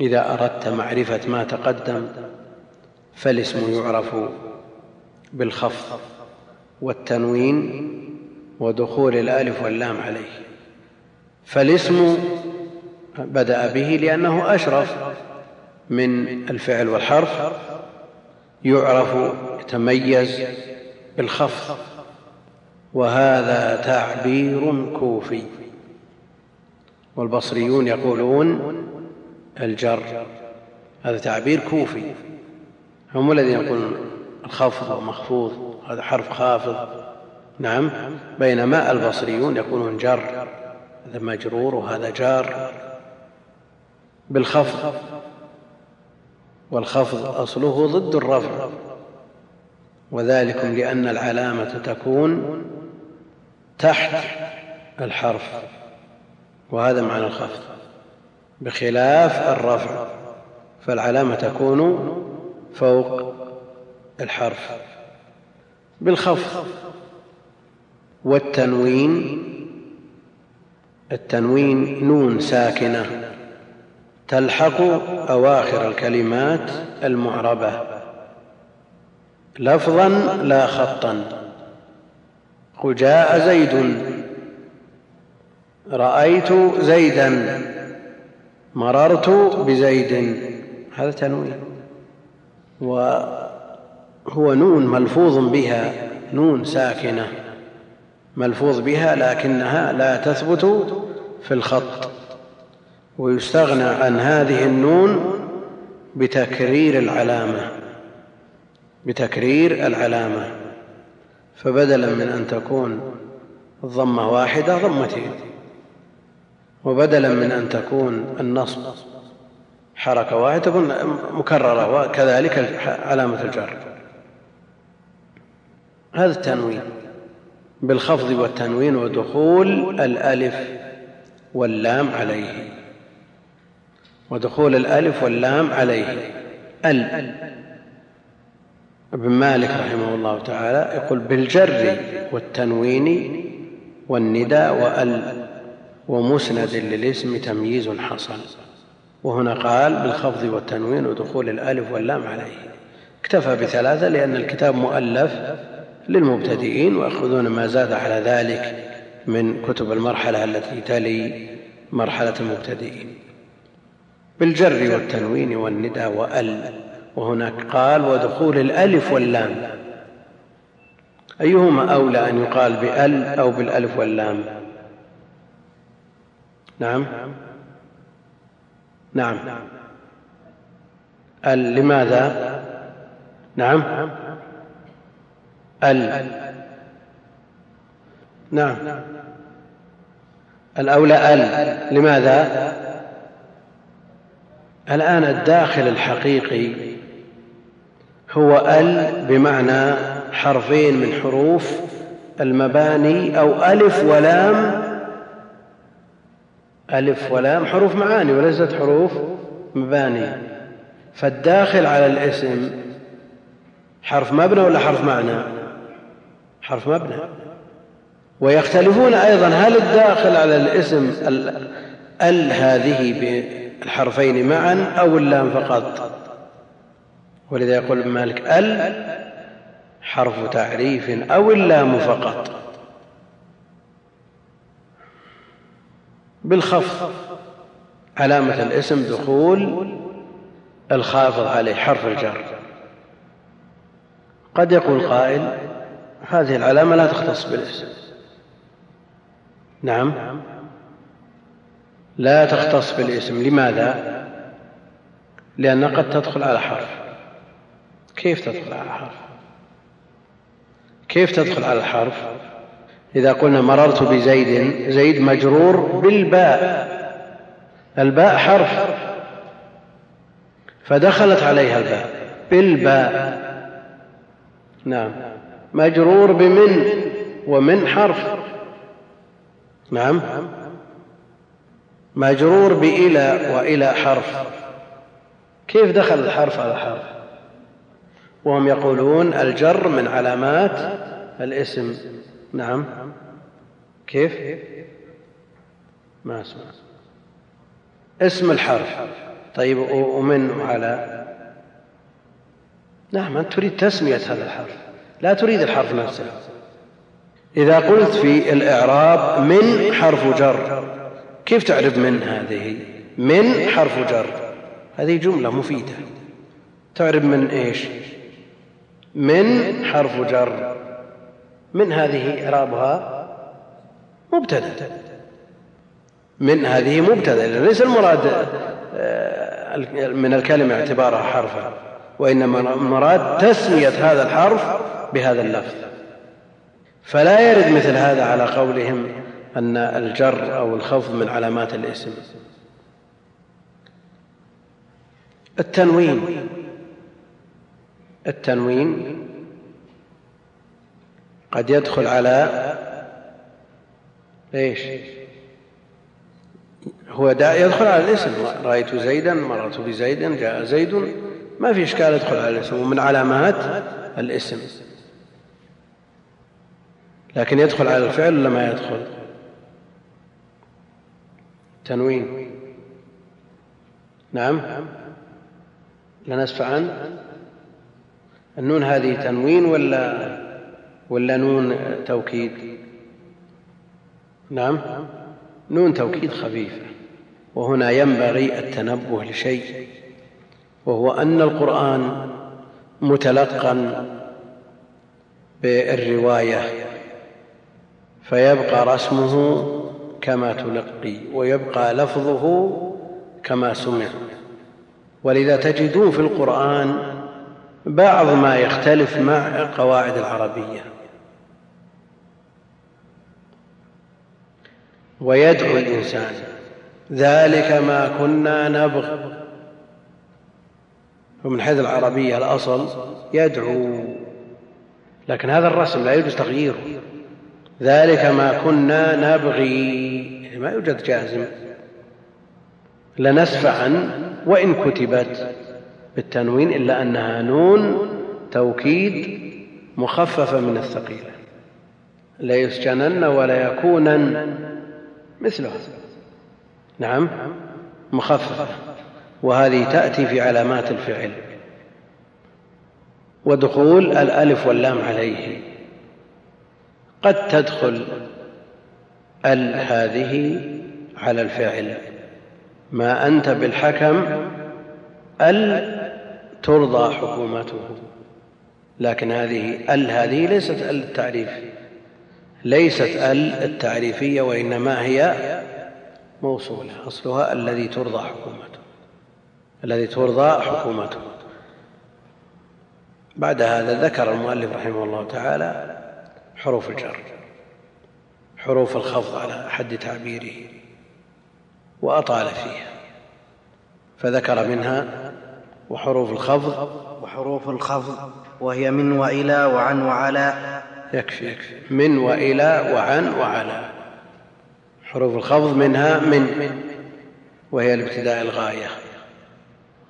إذا أردت معرفة ما تقدم فالاسم يعرف بالخفض والتنوين ودخول الألف واللام عليه. فالاسم بدأ به لأنه أشرف من الفعل والحرف يعرف يتميز بالخفض. وهذا تعبير كوفي. والبصريون يقولون الجر. هذا تعبير كوفي. هم الذين يقولون الخفض ومخفوض هذا حرف خافض. نعم بينما البصريون يقولون جر. هذا مجرور وهذا جار. بالخفض. والخفض أصله ضد الرفع. وذلكم لأن العلامة تكون تحت الحرف. وهذا معنى الخفض بخلاف الرفع فالعلامة تكون فوق الحرف. بالخفض والتنوين التنوين نون ساكنة تلحق أواخر الكلمات المعربة. لفظا لا خطا قل جاء زيد رأيت زيدا. مررت بزيد. هذا تنوين. وهو نون ملفوظ بها. نون ساكنة. ملفوظ بها لكنها لا تثبت في الخط. ويستغنى عن هذه النون بتكرير العلامة. بتكرير العلامة. فبدلا من أن تكون الضمه واحدة ضمتين. وبدلا من أن تكون النصب حركة واحدة تكون مكررة وكذلك علامة الجر. هذا التنوين بالخفض والتنوين ودخول الألف واللام عليه. ودخول الألف واللام عليه. ال. ابن مالك رحمه الله تعالى يقول بالجر والتنوين والندى وال. ومسند للاسم تمييز حصل. وهنا قال بالخفض والتنوين ودخول الألف واللام عليه. اكتفى بثلاثة لأن الكتاب مؤلف للمبتدئين ويأخذون ما زاد على ذلك من كتب المرحلة التي تلي مرحلة المبتدئين. بالجر والتنوين والندى وأل. وهناك قال ودخول الألف واللام. أيهما أولى أن يقال بأل أو بالألف واللام؟ نعم. نعم. ال لماذا؟ نعم. ال. نعم. الأولى ال. لماذا؟ الآن الداخل الحقيقي هو ال بمعنى حرفين من حروف المباني أو ألف ولام ألف ولام حروف معاني وليست حروف مباني. فالداخل على الاسم حرف مبنى ولا حرف معنى؟ حرف مبنى. ويختلفون أيضا هل الداخل على الاسم ال هذه بالحرفين معا أو اللام فقط؟ ولذا يقول ابن مالك ال حرف تعريف أو اللام فقط. بالخفض. علامة الاسم دخول الخافض عليه حرف الجر. قد يقول قائل هذه العلامة لا تختص بالاسم. نعم. لا تختص بالاسم. لماذا؟ لأن قد تدخل على حرف. كيف تدخل على حرف؟ كيف تدخل على الحرف إذا قلنا مررت بزيد زيد مجرور بالباء. الباء حرف. فدخلت عليها الباء. بالباء. نعم. مجرور بمن؟ ومن حرف. نعم. مجرور بإلى وإلى حرف. كيف دخل الحرف على الحرف؟ وهم يقولون الجر من علامات الاسم. نعم. كيف؟ ما أسمع. اسم الحرف. طيب ومن وعلى نعم أنت تريد تسمية هذا الحرف. لا تريد الحرف نفسه. إذا قلت في الإعراب من حرف جر كيف تعرف من هذه؟ من حرف جر. هذه جملة مفيدة. تعرف من إيش؟ من حرف جر. من هذه إعرابها مبتدأ. من هذه مبتدأ. ليس المراد آه، من الكلمة اعتبارها حرفا وإنما المراد تسمية هذا الحرف بهذا اللفظ. فلا يرد مثل هذا على قولهم أن الجر أو الخفض من علامات الاسم. التنوين. التنوين قد يدخل على إيش؟ هو يدخل على الاسم. رأيت زيدا مررت بزيد جاء زيد. ما في إشكال يدخل على الاسم ومن علامات الاسم. لكن يدخل على الفعل ولا ما يدخل؟ تنوين. نعم. لا نسفع عن النون. هذه تنوين ولا ولا نون توكيد؟ نعم. نون توكيد خفيفة وهنا ينبغي التنبه لشيء وهو أن القرآن متلقا بالرواية فيبقى رسمه كما تلقي ويبقى لفظه كما سمع. ولذا تجدون في القرآن بعض ما يختلف مع قواعد العربية. ويدعو الإنسان. ذلك ما كنا نبغ. ومن حيث العربية الأصل يدعو. لكن هذا الرسم لا يجوز تغييره ذلك ما كنا نبغي. يعني ما يوجد جازم. لنسفعا وإن كتبت بالتنوين إلا أنها نون توكيد مخففة من الثقيلة. ليسجنن ولا يكونن. مثلها نعم. مخففة وهذه تأتي في علامات الفعل. ودخول الألف واللام عليه. قد تدخل ال هذه على الفعل. ما أنت بالحكم ال ترضى حكومته. لكن هذه ال هذه ليست ال التعريف. ليست ال التعريفية وإنما هي موصولة أصلها الذي ترضى حكومته الذي ترضى حكومته. بعد هذا ذكر المؤلف رحمه الله تعالى حروف الجر حروف الخفض على حد تعبيره وأطال فيها فذكر منها وحروف الخفض. وحروف الخفض وهي من وإلى وعن وعلى. يكفي يكفي من وإلى وعن وعلى. حروف الخفض منها من وهي الابتداء الغاية.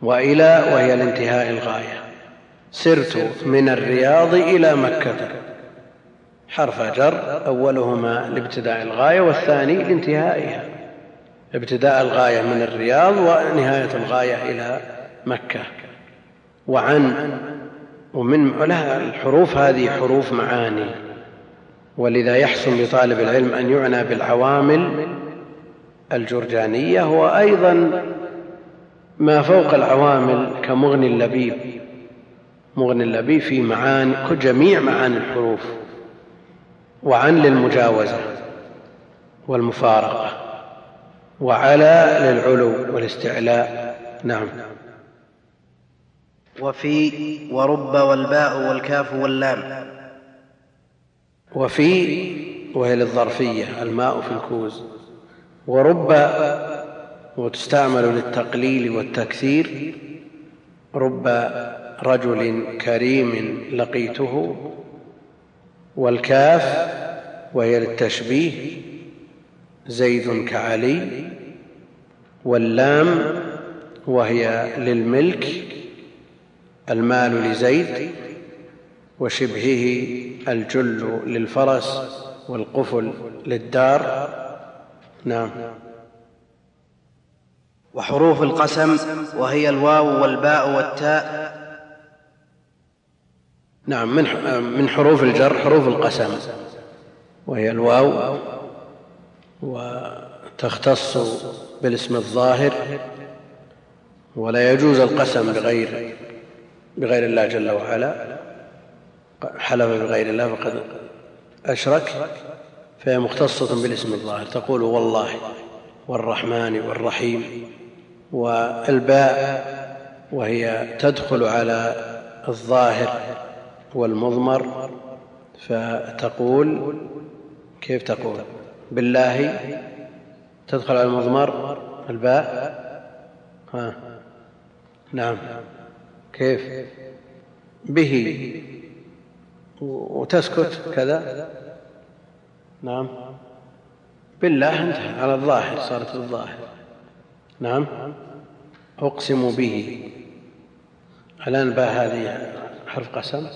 وإلى وهي الانتهاء الغاية. سرت من الرياض إلى مكة. حرف جر أولهما لابتداء الغاية والثاني لانتهائها. ابتداء الغاية من الرياض ونهاية الغاية إلى مكة. وعن ومن لها الحروف هذه حروف معاني. ولذا يحسن لطالب العلم أن يعنى بالعوامل الجرجانية وأيضا ما فوق العوامل كمغني اللبيب. مغني اللبيب في معاني جميع معاني الحروف وعن للمجاوزة والمفارقة وعلى للعلو والاستعلاء. نعم. وفي ورب والباء والكاف واللام. وفي وهي للظرفية الماء في الكوز. ورب وتستعمل للتقليل والتكثير. رب رجل كريم لقيته. والكاف وهي للتشبيه. زيد كعلي. واللام وهي للملك. المال لزيد وشبهه الجل للفرس والقفل للدار. نعم. وحروف القسم وهي الواو والباء والتاء. نعم من من حروف الجر حروف القسم. وهي الواو وتختص بالاسم الظاهر ولا يجوز القسم بغير. بغير الله جل وعلا حلف بغير الله فقد أشرك فهي مختصة بالاسم الظاهر. تقول والله والرحمن والرحيم والباء وهي تدخل على الظاهر والمضمر فتقول كيف تقول؟ بالله تدخل على المضمر الباء ها نعم. كيف؟ به. وتسكت. كذا. نعم. بالله انتهى. على الظاهر صارت الظاهر. نعم. أقسم به. الآن باء هذه حرف قسم.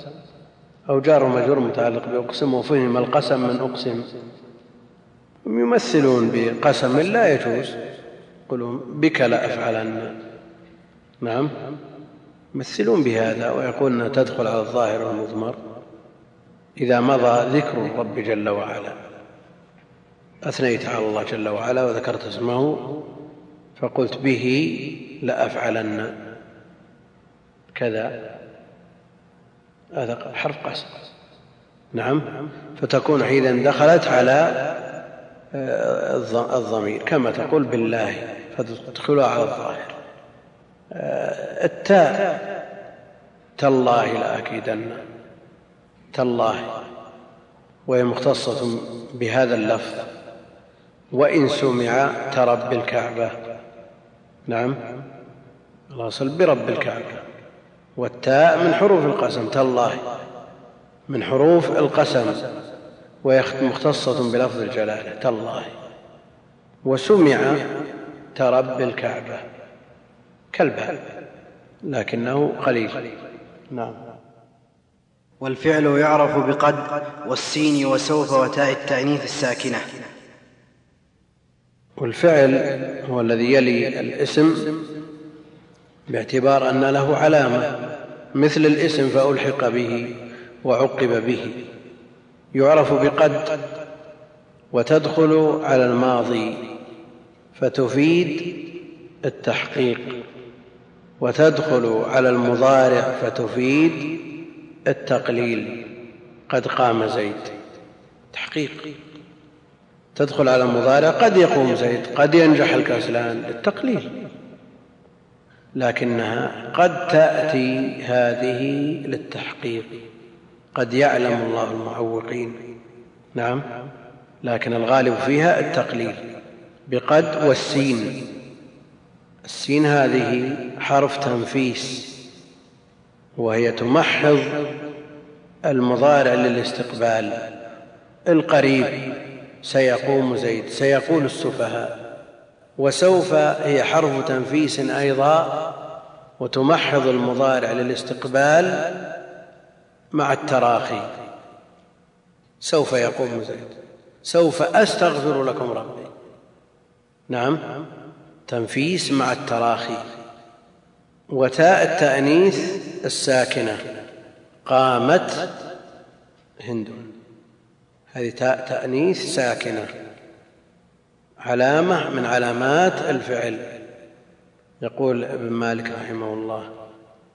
أو جار ومجرور متعلق بأقسم وفهم القسم من أقسم. هم يمثلون بقسم لا يجوز. يقولون بك لافعلن نعم. يمثلون بهذا ويقولون تدخل على الظاهر والمضمر إذا مضى ذكر الرب جل وعلا. أثنيت على الله جل وعلا وذكرت اسمه فقلت به لأفعلن. كذا. هذا حرف قسم نعم. فتكون حينئذ دخلت على آه، الضمير. كما تقول بالله فتدخلها على الظاهر. التاء. تالله لاكيدن تالله. وهي مختصة بهذا اللفظ. وإن سمع ترب الكعبة. نعم. الأصل برب الكعبة. والتاء من حروف القسم. تالله. من حروف القسم. وهي مختصة بلفظ الجلالة. تالله. وسمع ترب الكعبة. كالباء لكنه قليل. نعم. والفعل يعرف بقد والسين وسوف وتاء التأنيث الساكنة. والفعل هو الذي يلي الاسم باعتبار أن له علامة مثل الاسم فألحق به وعقب به. يعرف بقد وتدخل على الماضي فتفيد التحقيق. وتدخل على المضارع فتفيد التقليل. قد قام زيد. تحقيق. تدخل على المضارع قد يقوم زيد قد ينجح الكسلان للتقليل. لكنها قد تأتي هذه للتحقيق. قد يعلم الله المعوقين. نعم. لكن الغالب فيها التقليل. بقد والسين. السين هذه حرف تنفيس وهي تمحض المضارع للاستقبال. القريب سيقوم زيد سيقول السفهاء. وسوف هي حرف تنفيس أيضا وتمحض المضارع للاستقبال مع التراخي. سوف يقوم زيد سوف أستغفر لكم ربي. نعم؟ تنفيس مع التراخي. وتاء التأنيث الساكنة. قامت هند. هذه تاء تأنيث ساكنة. علامة من علامات الفعل. يقول ابن مالك رحمه الله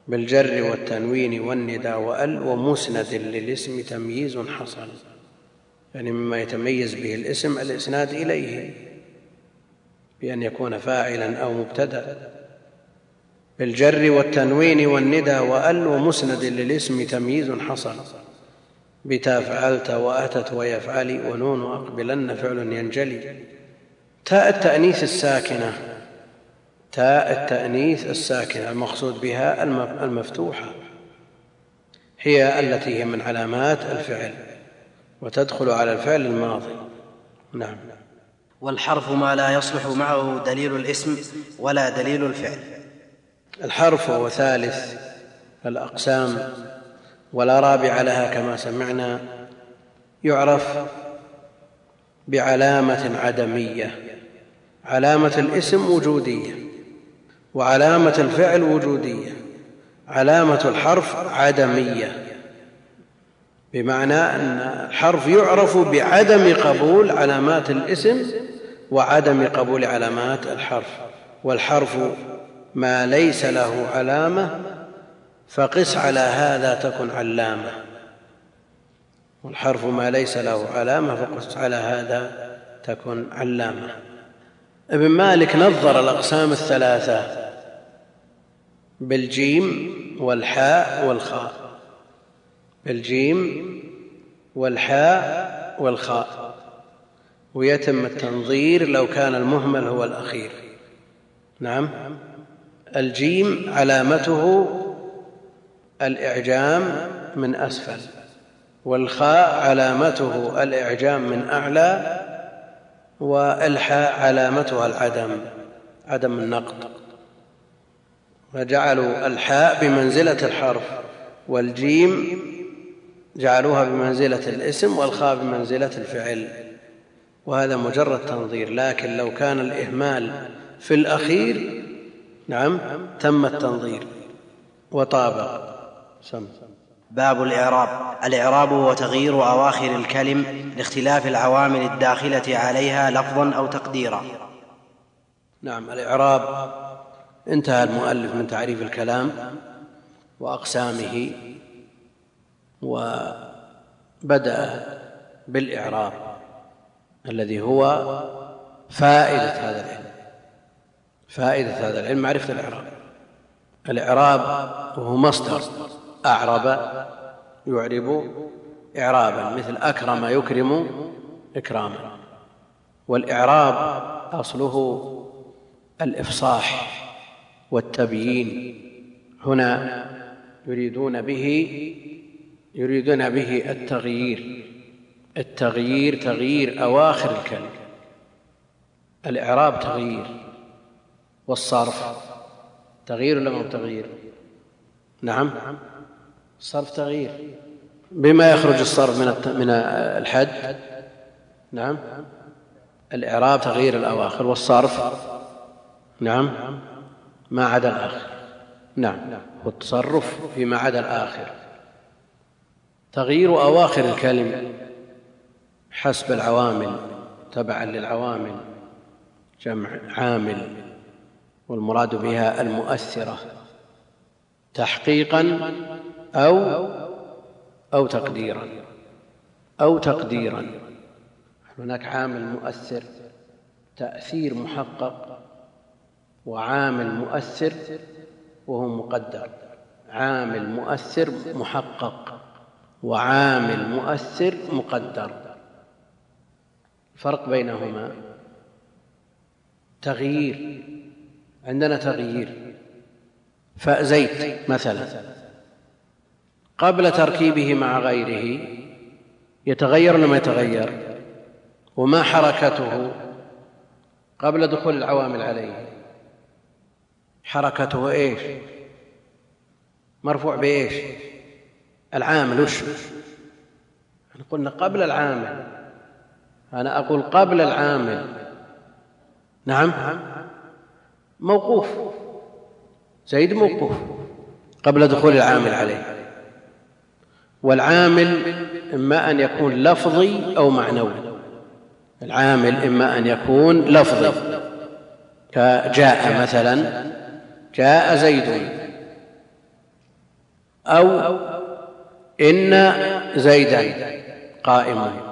بالجر والتنوين والنداء وأل ومسند للاسم تمييز حصل. يعني مما يتميز به الاسم الإسناد إليه. بأن يكون فاعلا أو مبتدأ. بالجر والتنوين والندى وأل ومسند للاسم تمييز حصل. بتا فعلت وأتت ويفعلي ونون أقبلن فعل ينجلي. تاء التأنيث الساكنة. تاء التأنيث الساكنة المقصود بها المفتوحة. هي التي هي من علامات الفعل. وتدخل على الفعل الماضي. نعم. والحرف ما لا يصلح معه دليل الاسم ولا دليل الفعل. الحرف هو ثالث الأقسام ولا رابع لها كما سمعنا. يعرف بعلامة عدمية. علامة الاسم وجودية وعلامة الفعل وجودية. علامة الحرف عدمية. بمعنى أن الحرف يعرف بعدم قبول علامات الاسم وعدم قبول علامات الحرف والحرف ما ليس له علامة فقس على هذا تكن علامة. والحرف ما ليس له علامة فقس على هذا تكن علامة. ابن مالك نظر الأقسام الثلاثة بالجيم والحاء والخاء. بالجيم والحاء والخاء. ويتم التنظير لو كان المهمل هو الأخير. نعم. الجيم علامته الإعجام من أسفل والخاء علامته الإعجام من أعلى والحاء علامتها العدم عدم النقط فجعلوا الحاء بمنزلة الحرف والجيم جعلوها بمنزلة الاسم والخاء بمنزلة الفعل. وهذا مجرد تنظير لكن لو كان الإهمال في الأخير نعم تم التنظير وطابق سم. باب الإعراب. الإعراب هو تغيير أواخر الكلم لاختلاف العوامل الداخلة عليها لفظا أو تقديرا. نعم الإعراب انتهى المؤلف من تعريف الكلام وأقسامه وبدأ بالإعراب. الذي هو فائدة هذا العلم. فائدة هذا العلم معرفة الإعراب. الإعراب وهو مصدر. أعرب يعرب إعرابا مثل أكرم يكرم إكراما. والإعراب أصله الإفصاح والتبيين. هنا يريدون به يريدون به التغيير. التغيير تغيير أواخر الكلمة الإعراب تغيير. والصرف تغيير ولا مو تغيير؟ نعم. الصرف تغيير. بما يخرج الصرف من من الحد. نعم. الإعراب تغيير الأواخر والصرف. نعم. ما عدا الآخر. نعم. والتصرف فيما عدا الآخر. تغيير أواخر الكلم حسب العوامل تبعا للعوامل جمع عامل والمراد بها المؤثرة تحقيقا أو أو تقديرا أو تقديرا. هناك عامل مؤثر تأثير محقق وعامل مؤثر وهو مقدر. عامل مؤثر محقق وعامل مؤثر مقدر. الفرق بينهما. تغيير. عندنا تغيير. فزيت مثلا. قبل تركيبه مع غيره. يتغير ولا ما يتغير؟ وما حركته؟ قبل دخول العوامل عليه. حركته إيش؟ مرفوع بإيش؟ العامل. وش؟ قلنا قبل العامل. أنا أقول قبل العامل. نعم. موقوف. زيد موقوف قبل دخول العامل عليه. والعامل إما أن يكون لفظي أو معنوي. العامل إما أن يكون لفظي. كجاء مثلا جاء زيد. أو إن زيدا قائم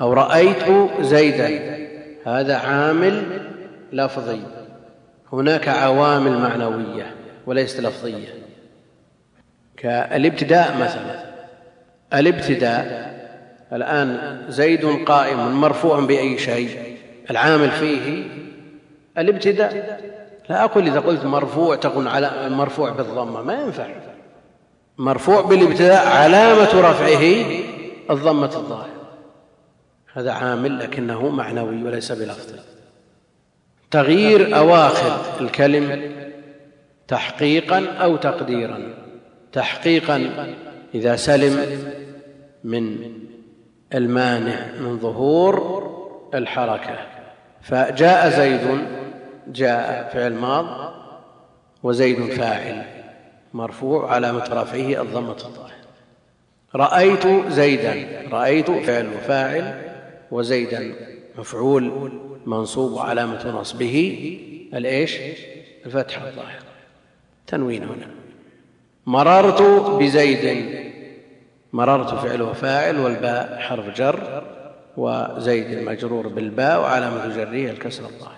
أو رأيت زيدا. هذا عامل لفظي. هناك عوامل معنوية وليست لفظية. كالابتداء مثلا. الابتداء الآن زيد قائم مرفوع بأي شيء. العامل فيه الابتداء. لا أقول إذا قلت مرفوع تكون على مرفوع بالضمة. ما ينفع. مرفوع بالابتداء علامة رفعه الضمة الظاهرة. هذا عامل لكنه معنوي وليس بلفظ تغيير أواخر الكلم تحقيقا أو تقديرا. تحقيقا إذا سلم من المانع من ظهور الحركة. فجاء زيد جاء فعل ماض وزيد فاعل مرفوع علامه رفعه الضمة. الظاهره رأيت زيدا رأيت فعل وفاعل وزيدا مفعول منصوب علامة نصبه الايش الفتحة الظاهرة. تنوين هنا. مررت بزيد. مررت فعل وفاعل والباء حرف جر وزيد مجرور بالباء وعلامة جره الكسر الظاهر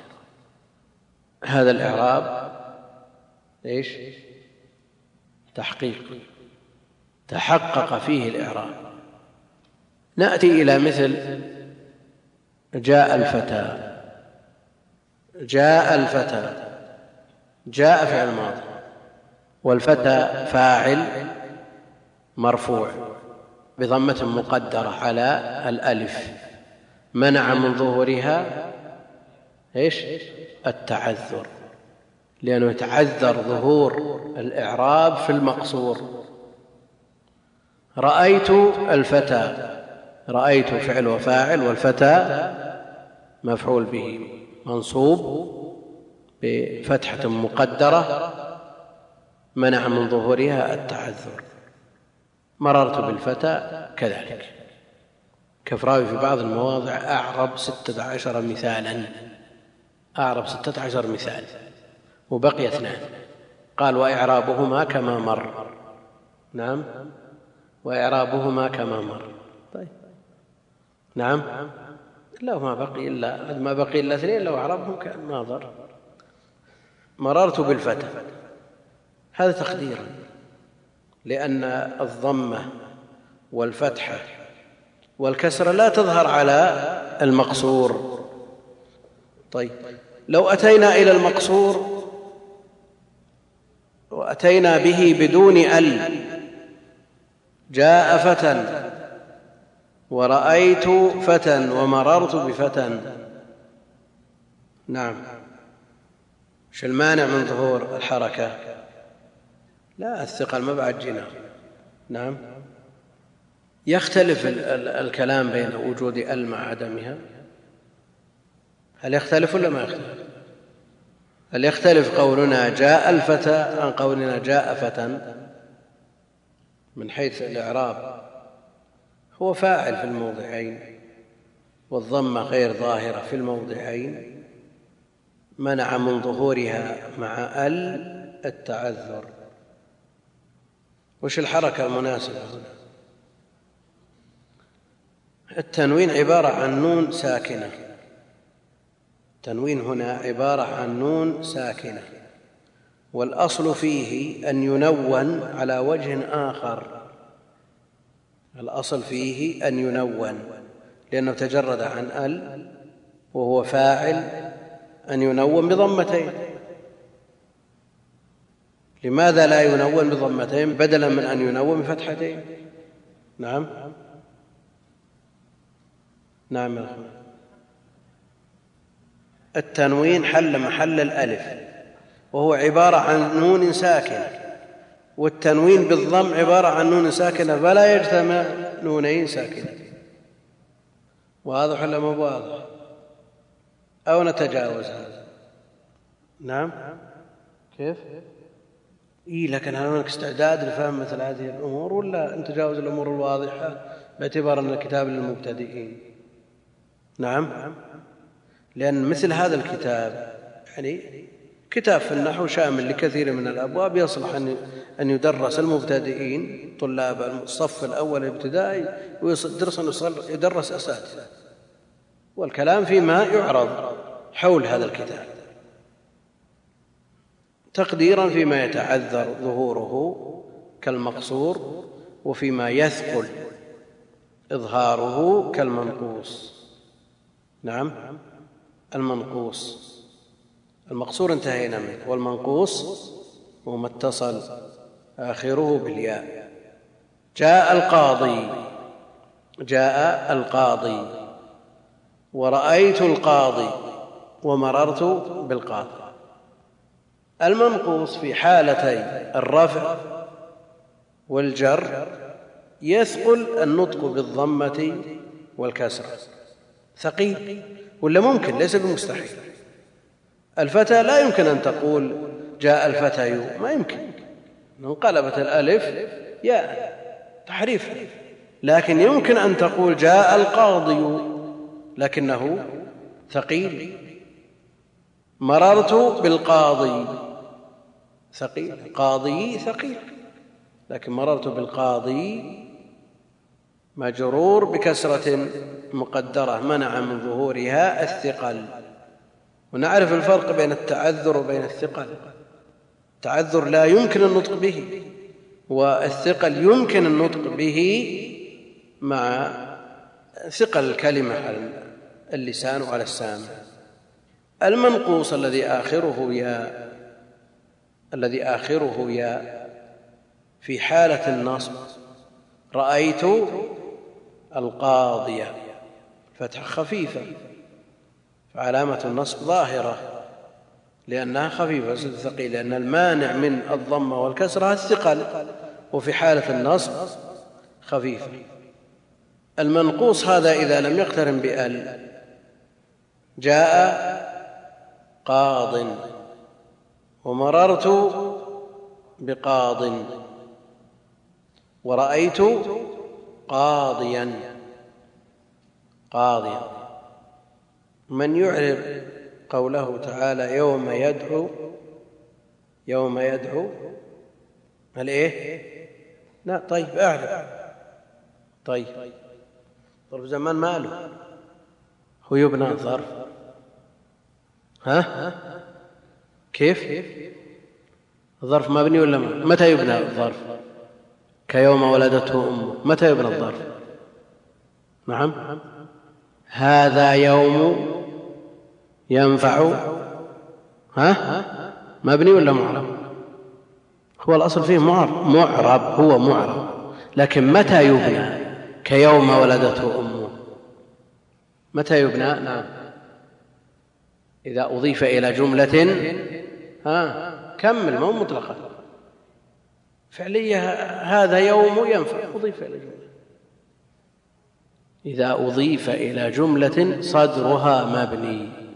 هذا الإعراب إيش؟ تحقيق. تحقق فيه الإعراب. نأتي إلى مثل جاء الفتى. جاء الفتى. جاء فعل ماضي. والفتى فاعل مرفوع بضمة مقدرة على الألف. منع من ظهورها إيش؟ التعذر. لأنه يتعذر ظهور الإعراب في المقصور. رأيت الفتى رأيت فعل وفاعل والفتى مفعول به منصوب بفتحة مقدرة منع من ظهورها التعذر. مررت بالفتى كذلك. كفراوي في بعض المواضع أعرب ستة عشر مثالا. أعرب ستة عشر مثال. وبقي اثنان. قال وإعرابهما كما مر. نعم. وإعرابهما كما مر. نعم. لا ما بقي إلا ما بقي إلا اثنين لو أعربهم كأن ناظر مررت بالفتى. هذا تقديرا لأن الضمة والفتحة والكسرة لا تظهر على المقصور. طيب لو أتينا إلى المقصور وأتينا به بدون ال جاء فتى. ورأيت فتى ومررت بفتى. نعم. إيش المانع من ظهور الحركة؟ لا الثقل ما بعد جينا. نعم. يختلف الكلام بين وجود ال مع عدمها؟ هل يختلف ولا ما يختلف؟ هل يختلف قولنا جاء الفتى عن قولنا جاء فتى؟ من حيث الإعراب. هو فاعل في الموضعين والضمة غير ظاهرة في الموضعين منع من ظهورها مع ال التعذر. وش الحركة المناسبة هنا؟ التنوين عبارة عن نون ساكنة. التنوين هنا عبارة عن نون ساكنة. والأصل فيه أن ينون على وجه آخر. الأصل فيه أن ينون لأنه تجرد عن ال وهو فاعل أن ينون بضمتين. لماذا لا ينون بضمتين بدلا من أن ينون بفتحتين؟ نعم. نعم التنوين حل محل الألف وهو عبارة عن نون ساكنة. والتنوين بالضم عبارة عن نون ساكنة فلا يجتمع نونين ساكنة. واضح ولا مو واضح؟ أو نتجاوز هذا؟ نعم. كيف؟ إي لكن هل هناك استعداد لفهم مثل هذه الأمور ولا نتجاوز الأمور الواضحة باعتبار أن الكتاب للمبتدئين؟ نعم. لأن مثل هذا الكتاب يعني كتاب في النحو شامل لكثير من الأبواب يصلح أن أن يدرس المبتدئين طلاب الصف الأول الابتدائي ويدرس يدرس أساتذة. والكلام فيما يعرض حول هذا الكتاب. تقديرا فيما يتعذر ظهوره كالمقصور وفيما يثقل إظهاره كالمنقوص. نعم المنقوص. المقصور انتهينا منه والمنقوص هو ما اتصل آخره بالياء. جاء القاضي. جاء القاضي. ورأيت القاضي ومررت بالقاضي. المنقوص في حالتي الرفع والجر يثقل النطق بالضمة والكسرة ثقيل ولا ممكن؟ ليس بمستحيل. الفتى لا يمكن أن تقول جاء الفتى ما يمكن. انقلبت الألف ياء تحريف. لكن يمكن أن تقول جاء القاضي لكنه ثقيل. مررت بالقاضي ثقيل. قاضي ثقيل. لكن مررت بالقاضي مجرور بكسرة مقدرة منع من ظهورها الثقل. ونعرف الفرق بين التعذر وبين الثقل. التعذر لا يمكن النطق به والثقل يمكن النطق به مع ثقل الكلمة على اللسان وعلى السامع. المنقوص الذي آخره يا الذي آخره يا في حالة النصب. رأيت القاضية فتحة خفيفة فعلامة النصب ظاهرة. لأنها خفيفة ثقيلة لأن المانع من الضمة والكسرة الثقل وفي حالة النصب خفيفة المنقوص هذا إذا لم يقترن بأل. جاء قاض. ومررت بقاض. ورأيت قاضيا. قاضيا. من يعرب قوله تعالى يوم يدعو يوم يدعو هل إيه؟ لا طيب أعرف. طيب. ظرف زمان ماله. هو يبنى الظرف ها؟ كيف؟ الظرف مبني ولا ما؟ متى يبنى الظرف؟ كيوم ولدته أمه. متى يبنى الظرف؟ نعم. هذا يوم ينفع؟ ها؟ مبني ولا معرب؟ هو الأصل فيه معرب. معرب هو معرب. لكن متى يبنى؟ كيوم ولدته أمه. متى يبنى؟ نعم. إذا أضيف إلى جملة ها؟ كمل مو مطلقا فعلية هذا يوم ينفع. أضيف إلى جملة. إذا أضيف إلى جملة صدرها مبني.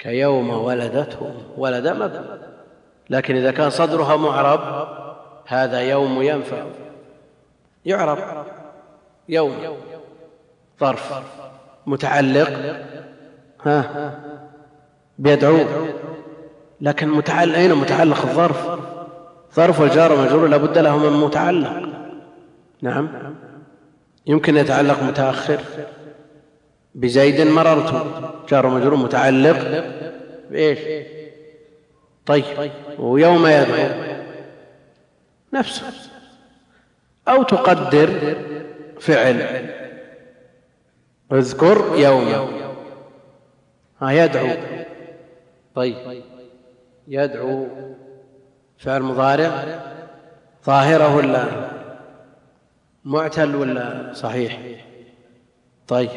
كيوم ولدته ولد مبني لكن إذا كان صدرها معرب هذا يوم ينفع. يعرب يوم ظرف متعلق ها بيدعو. لكن متعلق أين متعلق الظرف؟ ظرف والجار ومجرور لابد له من متعلق. نعم. يمكن يتعلق متأخر. بزيد مررت. جار ومجرور متعلق. بإيش؟ طيب. ويوم يدعو. نفسه. أو تقدر فعل. اذكر يوم. ها يدعو. طيب. يدعو. فعل مضارع. ظاهرة ولا؟ معتل ولا؟ صحيح. طيب.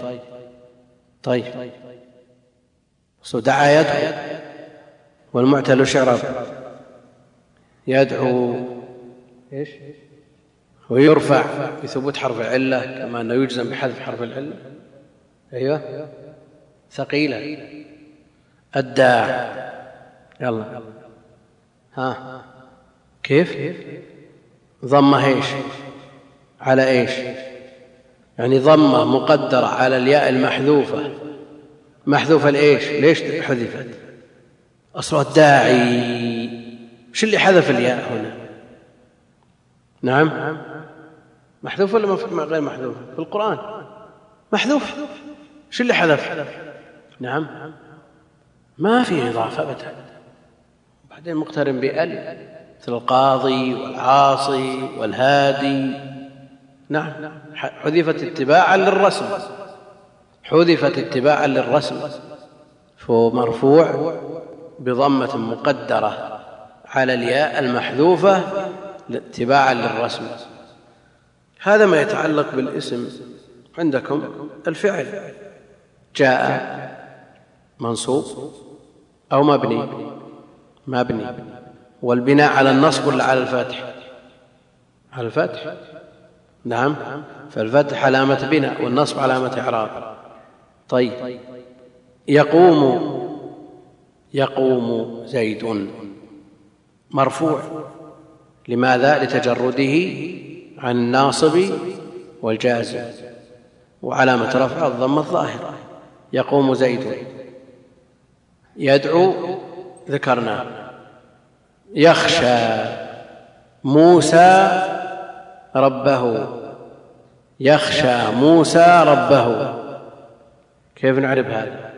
طيب. دعا يدعو والمعتل شعر يدعو إيش؟ ويرفع بثبوت حرف العلة كما أنه يجزم بحذف حرف العلة. أيوه. ثقيلة. الداع يلا. ها. كيف؟ ضمة إيش؟ على إيش؟ يعني ضمة مقدرة على الياء المحذوفة. محذوفة لإيش؟ ليش حذفت؟ اصلها الداعي. وش اللي حذف الياء هنا؟ نعم. محذوف ولا غير محذوف؟ في القرآن. محذوف. وش اللي حذف؟ نعم. ما في إضافة ابدا. بعدين مقترن بال مثل القاضي والعاصي والهادي. نعم. حذفت اتباعا للرسم. حذفت اتباعا للرسم. فهو مرفوع بضمة مقدرة على الياء المحذوفة اتباعا للرسم. هذا ما يتعلق بالاسم عندكم الفعل. جاء منصوب أو مبني. مبني. والبناء على النصب ولا على الفتح على الفتح نعم. فالفتح علامة بناء والنصب علامة إعراب. طيب. يقوم يقوم زيد. مرفوع. لماذا؟ لتجرده عن الناصب والجازم وعلامة رفع الضمة الظاهرة يقوم زيد. يدعو ذكرنا. يخشى. موسى ربه. يخشى موسى ربه. كيف نعرف هذا؟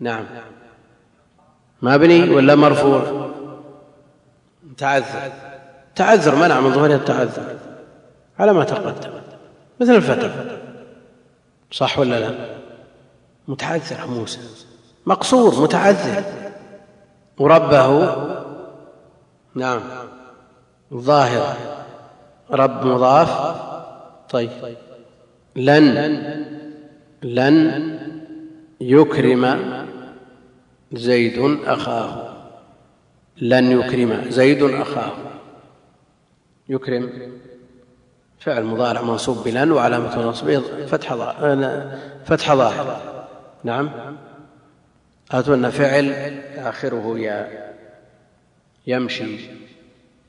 نعم. مبني ولا مرفوع؟ تعذر. تعذر منع من ظهور التعذر. على ما تقدم. مثل الفتح صح ولا لا؟ متعذر موسى. مقصور متعذر. وربه. نعم. ظاهر. رب مضاف. طيب. لن. لن يكرم زيد أخاه. لن يكرم زيد أخاه. يكرم. فعل مضارع منصوب بلن وعلامة نصبه فتح فتح ظاهر نعم. أتون فعل آخره يا يمشي.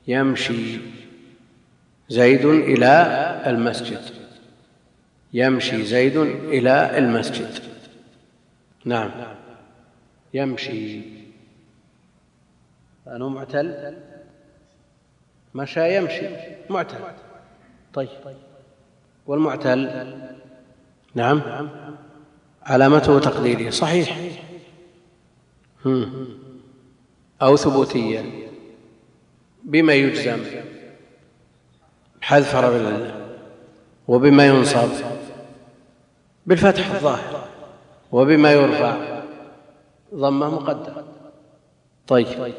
يمشي. زيد إلى المسجد. يمشي زيد إلى المسجد. نعم. يمشي. أنه معتل؟ مشى يمشي. معتل. طيب. والمعتل؟ نعم. علامته تقديرية. صحيح. أو ثبوتية. بما يجزم. حذف حرف العله وبما ينصب بالفتح الظاهر وبما يرفع ضمه مقدر. طيب.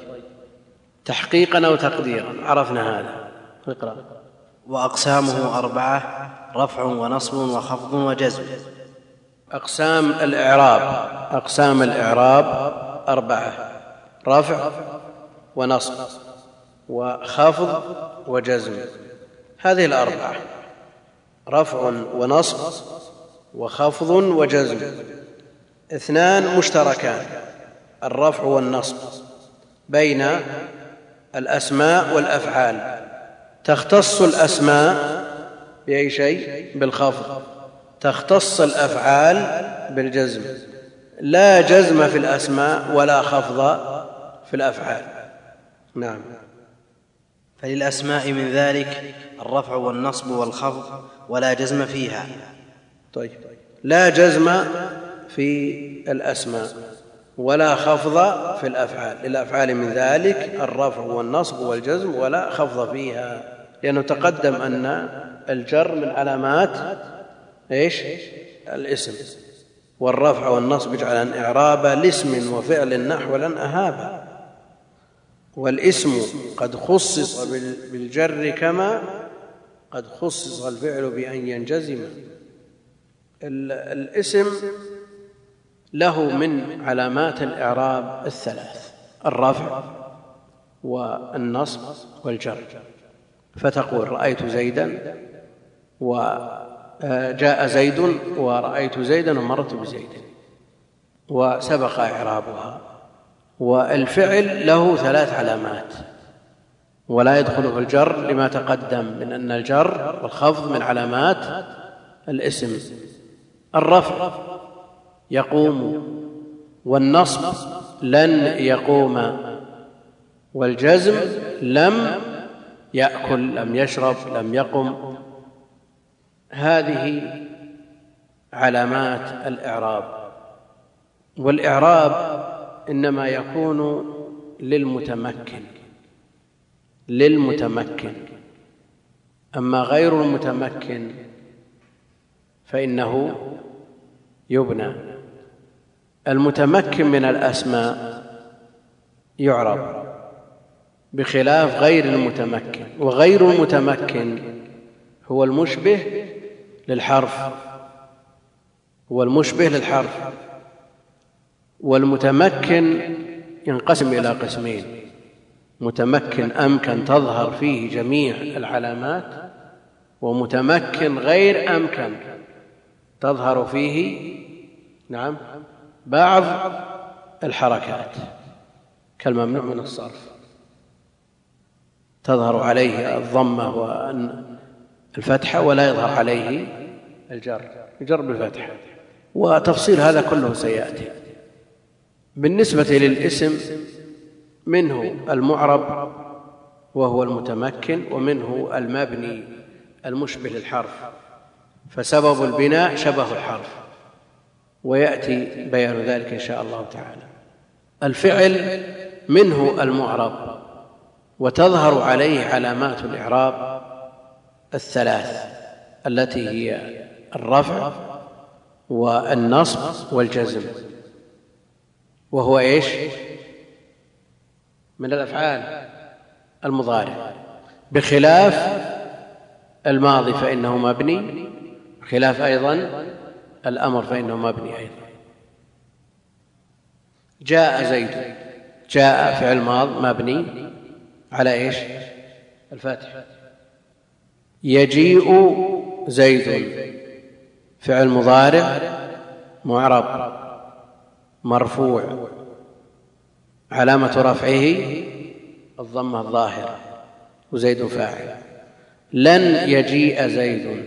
تحقيقا أو تقديرا؟ عرفنا هذا. اقرأ. وأقسامه أربعة رفع ونصب وخفض وجزم. أقسام الإعراب أقسام الإعراب أربعة رفع ونصب وخفض وجزم. هذه الاربعه رفع ونصب وخفض وجزم. اثنان مشتركان الرفع والنصب بين الأسماء والأفعال. تختص الأسماء بأي شيء؟ بالخفض. تختص الأفعال بالجزم. لا جزم في الأسماء ولا خفض في الأفعال. نعم. فللأسماء من ذلك الرفع والنصب والخفض ولا جزم فيها. طيب. لا جزم في الأسماء ولا خفض في الأفعال. للأفعال من ذلك الرفع والنصب والجزم ولا خفض فيها. لأنه تقدم أن الجر من علامات إيش؟ الاسم. والرفع والنصب اجعلا اعرابا لاسم وفعل نحو لن أهابا. والاسم قد خصص بالجر كما قد خصص الفعل بأن ينجزم. الاسم له من علامات الإعراب الثلاث الرفع والنصب والجر. فتقول رأيت زيدا وجاء زيد ورأيت زيدا ومرت بزيد. وسبق إعرابها. والفعل له ثلاث علامات. ولا يدخله الجر لما تقدم من أن الجر والخفض من علامات الاسم. الرفع يقوم والنصب لن يقوم والجزم لم يأكل لم يشرب لم يقم. هذه علامات الإعراب. والإعراب إنما يكون للمتمكن. للمتمكن. أما غير المتمكن فإنه يبنى. المتمكن من الأسماء يعرب بخلاف غير المتمكن وغير المتمكن هو المشبه للحرف هو المشبه للحرف. والمتمكن ينقسم إلى قسمين. متمكن امكن تظهر فيه جميع العلامات ومتمكن غير امكن تظهر فيه نعم بعض الحركات. كالممنوع من الصرف. تظهر عليه الضمة والفتحه ولا يظهر عليه الجر. يجر بالفتحه وتفصيل هذا كله سيأتي. بالنسبة للاسم منه المعرب وهو المتمكن ومنه المبني المشبه للحرف. فسبب البناء شبه الحرف ويأتي بيان ذلك إن شاء الله تعالى. الفعل منه المعرب وتظهر عليه علامات الإعراب الثلاث التي هي الرفع والنصب والجزم. وهو إيش؟ من الأفعال المضارع. بخلاف الماضي فانه مبني خلاف أيضا الأمر فانه مبني أيضا. جاء زيد جاء فعل ماض مبني على إيش؟ الفاتح. يجيء زيد فعل مضارع معرب مرفوع. علامة رفعه الضمة الظاهرة وزيد فاعل. لن يجيء زيد.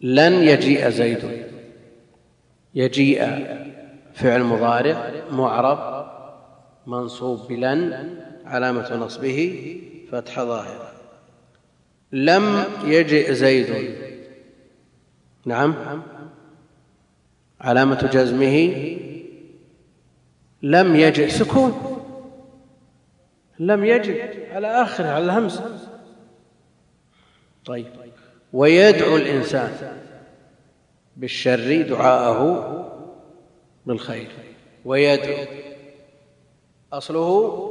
لن يجيء زيد. يجيء فعل مضارع معرب منصوب بلن علامة نصبه فتح ظاهرة لم يجئ زيد. نعم. علامة جزمه لم يجئ سكون. لم يجئ على آخره على الهمزة. طيب. ويدعو الإنسان بالشر دعاءه بالخير. ويدعو. أصله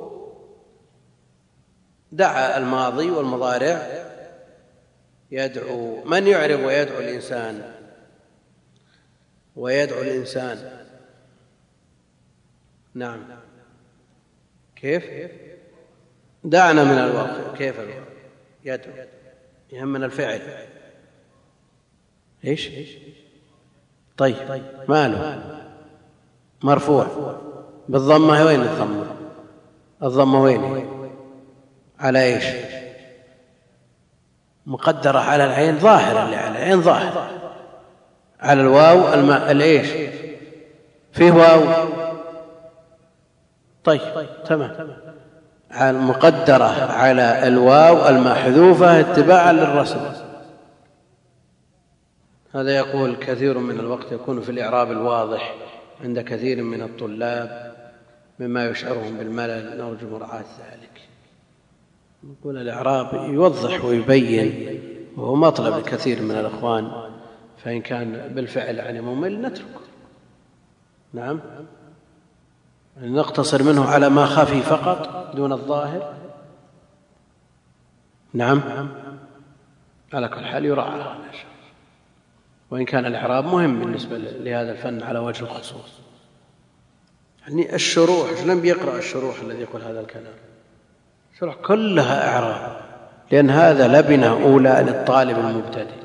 دعا الماضي والمضارع. يدعو. من يعرب ويدعو الإنسان؟ ويدعو الإنسان. نعم. كيف؟ دعنا من الوقف كيف الوقف يدعو. يهمنا الفعل. إيش؟ طيب. ماله؟ مرفوع. بالضمة وين الضمة؟ الضمة وين؟ على إيش؟ مقدرة على العين ظاهرة اللي على العين ظاهرة. على الواو الإيش؟ فيه واو. طيب تمام. المقدرة على الواو المحذوفة اتباعا للرسم. هذا يقول كثير من الوقت يكون في الإعراب الواضح عند كثير من الطلاب مما يشعرهم بالملل. نرجو مراعاة ذلك. نقول الإعراب يوضح ويبين وهو مطلب لكثير من الإخوان فإن كان بالفعل يعني ممل نتركه. نعم؟ نقتصر منه على ما خفي فقط دون الظاهر. نعم. على كل حال يراعى. وإن كان الإعراب مهم بالنسبة لهذا الفن على وجه الخصوص. يعني الشروح لم بيقرأ الشروح الذي يقول هذا الكلام؟ الشروح كلها إعراب. لأن هذا لبنة أولى للطالب المبتدئ.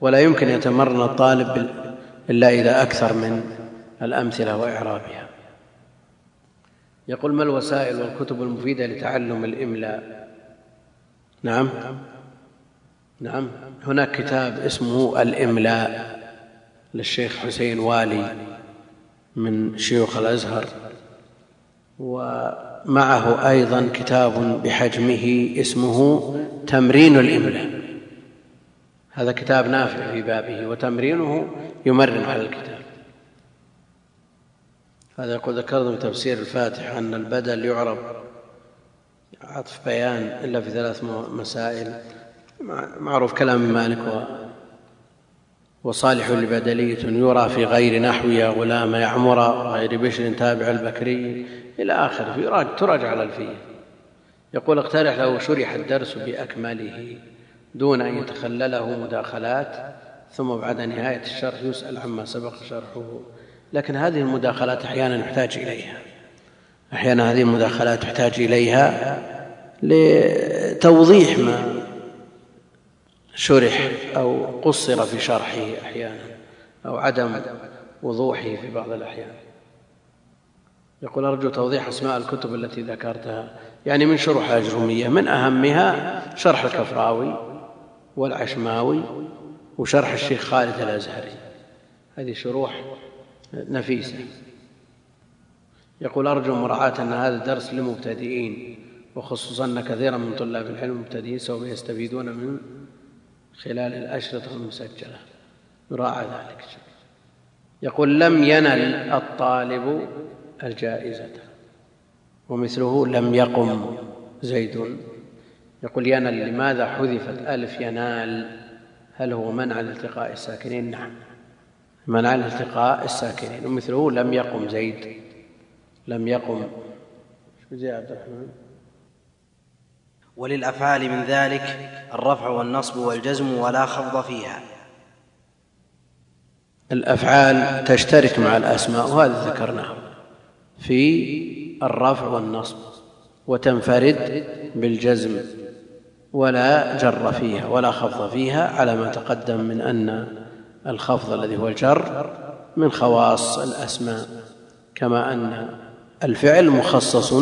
ولا يمكن يتمرن الطالب إلا إذا أكثر من الأمثلة وإعرابها. يقول ما الوسائل والكتب المفيدة لتعلم الإملاء؟ نعم. نعم. هناك كتاب اسمه الإملاء للشيخ حسين والي من شيوخ الأزهر ومعه أيضا كتاب بحجمه اسمه تمرين الإملاء. هذا كتاب نافع في بابه وتمرينه يمرن على الكتاب. هذا يقول ذكرنا في تفسير الفاتحة أن البدل يعرب. عطف بيان إلا في ثلاث مسائل. معروف كلام مالك وصالح لبدلية يرى في غير نحو يا غلام يعمر غير بشر تابع البكري. إلى آخره تراجع على الفية. يقول اقترح لو شرح الدرس بأكمله دون أن يتخلله مداخلات ثم بعد نهاية الشرح يسأل عما سبق شرحه. لكن هذه المداخلات أحيانا يحتاج إليها. أحيانا هذه المداخلات تحتاج إليها لتوضيح ما شرح أو قصر في شرحه أحيانا أو عدم وضوحه في بعض الأحيان. يقول أرجو توضيح أسماء الكتب التي ذكرتها يعني من شروح الأجرمية من أهمها شرح الكفراوي والعشماوي وشرح الشيخ خالد الأزهري. هذه شروح نفيسة. يقول أرجو مراعاة أن هذا درس للمبتدئين وخصوصا أن كثيرا من طلاب العلم المبتدئين سوف يستفيدون من خلال الأشرطة المسجلة. يراعى ذلك. يقول لم ينل الطالب الجائزة ومثله لم يقم زيد. يقول ينل لماذا حذفت ألف ينال؟ هل هو منع الالتقاء الساكنين؟ نعم. منع الالتقاء الساكنين. ومثله لم يقم زيد لم يقم. شو زي عبد الرحمن؟ وللأفعال من ذلك الرفع والنصب والجزم ولا خفض فيها. الأفعال تشترك مع الأسماء وهذا ذكرناه في الرفع والنصب وتنفرد بالجزم ولا جر فيها ولا خفض فيها على ما تقدم من أن الخفض الذي هو الجر من خواص الأسماء كما أن الفعل مخصص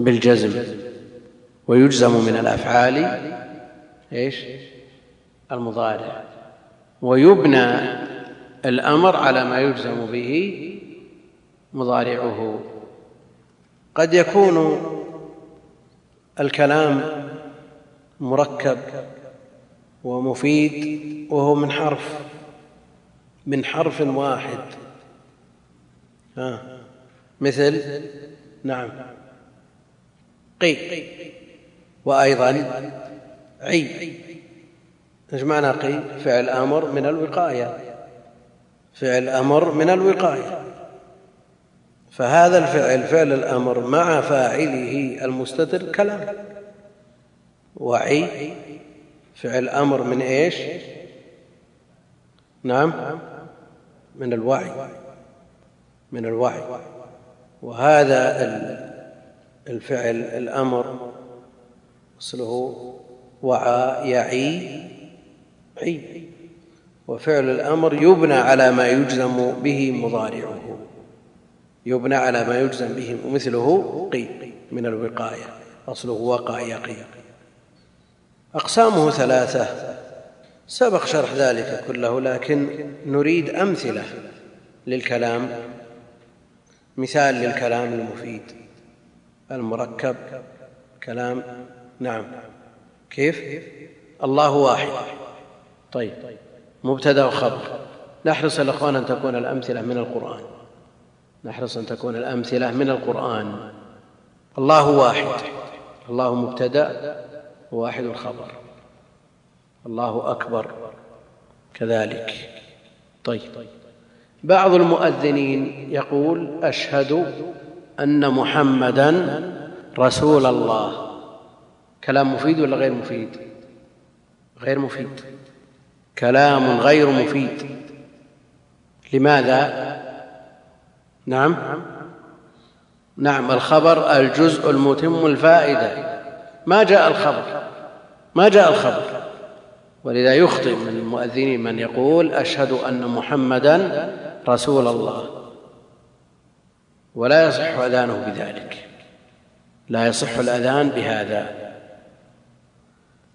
بالجزم ويجزم من الأفعال إيش؟ المضارع. ويبنى الأمر على ما يجزم به مضارعه. قد يكون الكلام مركب ومفيد وهو من حرف من حرف واحد. ها. مثل؟ نعم. قي. وأيضا عي. إيش معنى قي؟ فعل أمر من الوقاية. فعل أمر من الوقاية. فهذا الفعل فعل الأمر مع فاعله المستتر كلام. وعي. فعل أمر من إيش؟ نعم. من الوعي من الوعي. وهذا الفعل الأمر أصله وعى يعي عي. وفعل الأمر يبنى على ما يجزم به مضارعه. يبنى على ما يجزم به مثله قي من الوقاية أصله وقع يقي. أقسامه ثلاثة. سبق شرح ذلك كله لكن نريد أمثلة للكلام مثال للكلام المفيد المركب كلام نعم. كيف؟ الله واحد. طيب مبتدا وخبر. نحرص الاخوان أن تكون الأمثلة من القرآن. نحرص أن تكون الأمثلة من القرآن. الله واحد. الله مبتدا واحد الخبر. الله أكبر كذلك. طيب. بعض المؤذنين يقول أشهد أن محمدا رسول الله. كلام مفيد ولا غير مفيد؟ غير مفيد. كلام غير مفيد. لماذا؟ نعم. نعم الخبر الجزء المتم الفائدة. ما جاء الخبر؟ ما جاء الخبر؟ ولذا يخطئ من المؤذنين من يقول أشهد أن محمدا رسول الله. ولا يصح أذانه بذلك. لا يصح الأذان بهذا.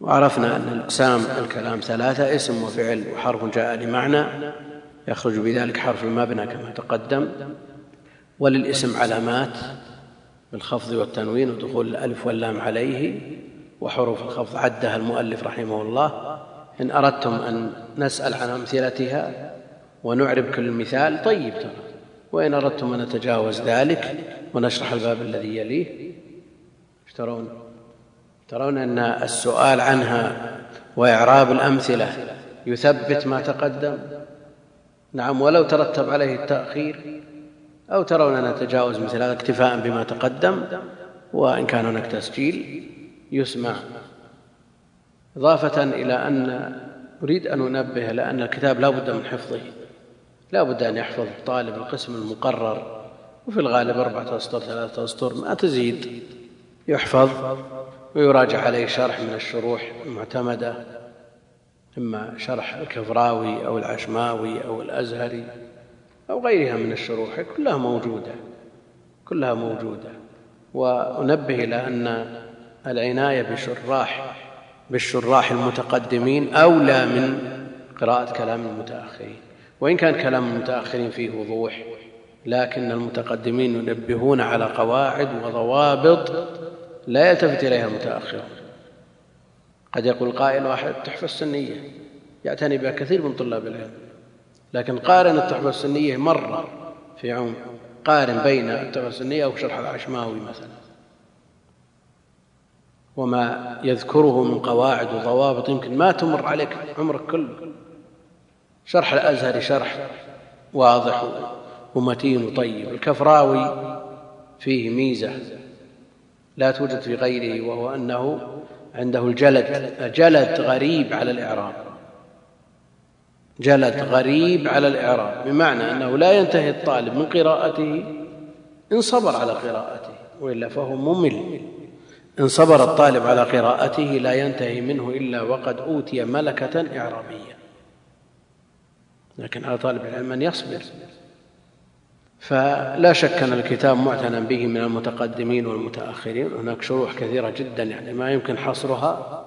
وعرفنا أن الأقسام الكلام ثلاثة اسم وفعل وحرف جاء لمعنى. يخرج بذلك حرف المبنى كما تقدم. وللاسم علامات بالخفض والتنوين ودخول الألف واللام عليه. وحروف الخفض عدها المؤلف رحمه الله. إن أردتم أن نسأل عن أمثلتها ونعرب كل مثال طيب ترى. وإن أردتم أن نتجاوز ذلك ونشرح الباب الذي يليه ترون؟ ترون أن السؤال عنها وإعراب الأمثلة يثبت ما تقدم؟ نعم ولو ترتب عليه التأخير أو ترون نتجاوز مثل هذا اكتفاء بما تقدم وإن كان هناك تسجيل يسمع. إضافة إلى أن أريد أن أنبه لأن الكتاب لا بد من حفظه. لا بد أن يحفظ طالب القسم المقرر وفي الغالب أربعة أسطر ثلاثة أسطر ما تزيد. يحفظ ويراجع عليه شرح من الشروح المعتمدة إما شرح الكفراوي أو العشماوي أو الأزهري أو غيرها من الشروح كلها موجودة كلها موجودة. وأنبه إلى أن العناية بشراح بالشراح المتقدمين أولى من قراءة كلام المتأخرين. وإن كان كلام المتأخرين فيه وضوح لكن المتقدمين ينبهون على قواعد وضوابط لا يلتفت إليها المتأخرون. قد يقول قائل واحد تحفه السنية يعتني بها كثير من طلاب العلم لكن قارن التحفة السنية مرة في عمر قارن بين التحفة السنية وشرح العشماوي مثلا. وما يذكره من قواعد وضوابط يمكن ما تمر عليك عمرك كله. شرح الأزهري شرح واضح ومتين وطيب. الكفراوي فيه ميزة لا توجد في غيره وهو أنه عنده الجلد جلد غريب على الإعراب. جلد غريب على الإعراب بمعنى أنه لا ينتهي الطالب من قراءته إن صبر على قراءته وإلا فهو ممل. إن صبر الطالب على قراءته لا ينتهي منه إلا وقد أوتي ملكة إعرابية. لكن على طالب العلم أن يصبر. فلا شك أن الكتاب معتنى به من المتقدمين والمتأخرين. هناك شروح كثيرة جدا يعني ما يمكن حصرها.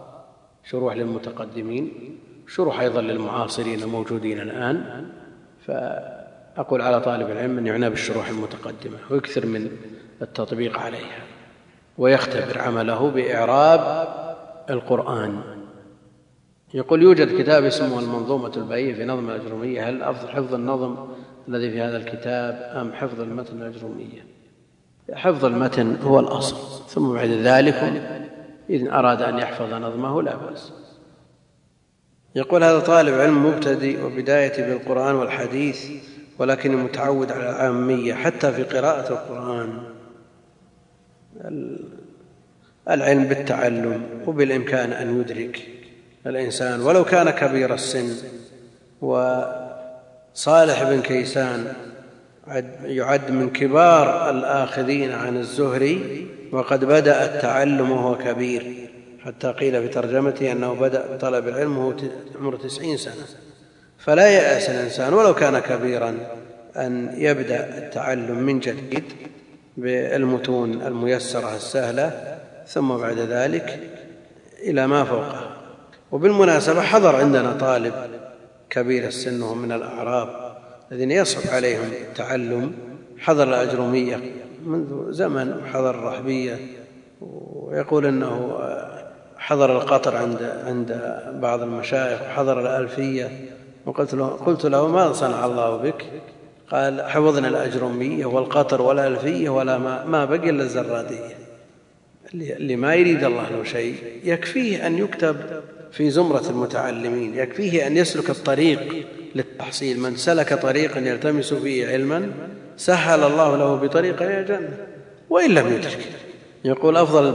شروح للمتقدمين. شروح أيضا للمعاصرين الموجودين الآن. فأقول على طالب العلم أن يعنى بالشروح المتقدمة ويكثر من التطبيق عليها. ويختبر عمله بإعراب القرآن. يقول يوجد كتاب اسمه المنظومة البهيه في نظم الاجرميه هل أفضل حفظ النظم الذي في هذا الكتاب أم حفظ المتن الأجرومية؟ حفظ المتن هو الأصل ثم بعد ذلك إذن أراد أن يحفظ نظمه لا بأس. يقول هذا طالب علم مبتدئ وبدايتي بالقرآن والحديث ولكني متعود على العامية حتى في قراءة القرآن. العلم بالتعلم وبالإمكان أن يدرك الإنسان ولو كان كبير السن و صالح بن كيسان يعد من كبار الآخذين عن الزهري وقد بدأ التعلم وهو كبير حتى قيل في ترجمته أنه بدأ طلب العلم وهو عمره تسعين سنة. فلا يأس الإنسان ولو كان كبيرا أن يبدأ التعلم من جديد. بالمتون الميسرة السهلة ثم بعد ذلك إلى ما فوقه وبالمناسبة حضر عندنا طالب كبير السن وهم من الأعراب الذين يصعب عليهم التعلم. حضر الأجرمية منذ زمن وحضر الرحبية ويقول أنه حضر القطر عند عند بعض المشايخ وحضر الألفية. وقلت له قلت له ماذا صنع الله بك؟ قال حفظنا الأجرمية والقطر والألفية ولا ما, ما بقي إلا الزرادية. اللي ما يريد الله له شيء يكفيه أن يكتب في زمرة المتعلمين يكفيه أن يسلك الطريق للتحصيل. من سلك طريقا يلتمس فيه علما سهل الله له بطريق إلى الجنة وإن لم يدرك. يقول أفضل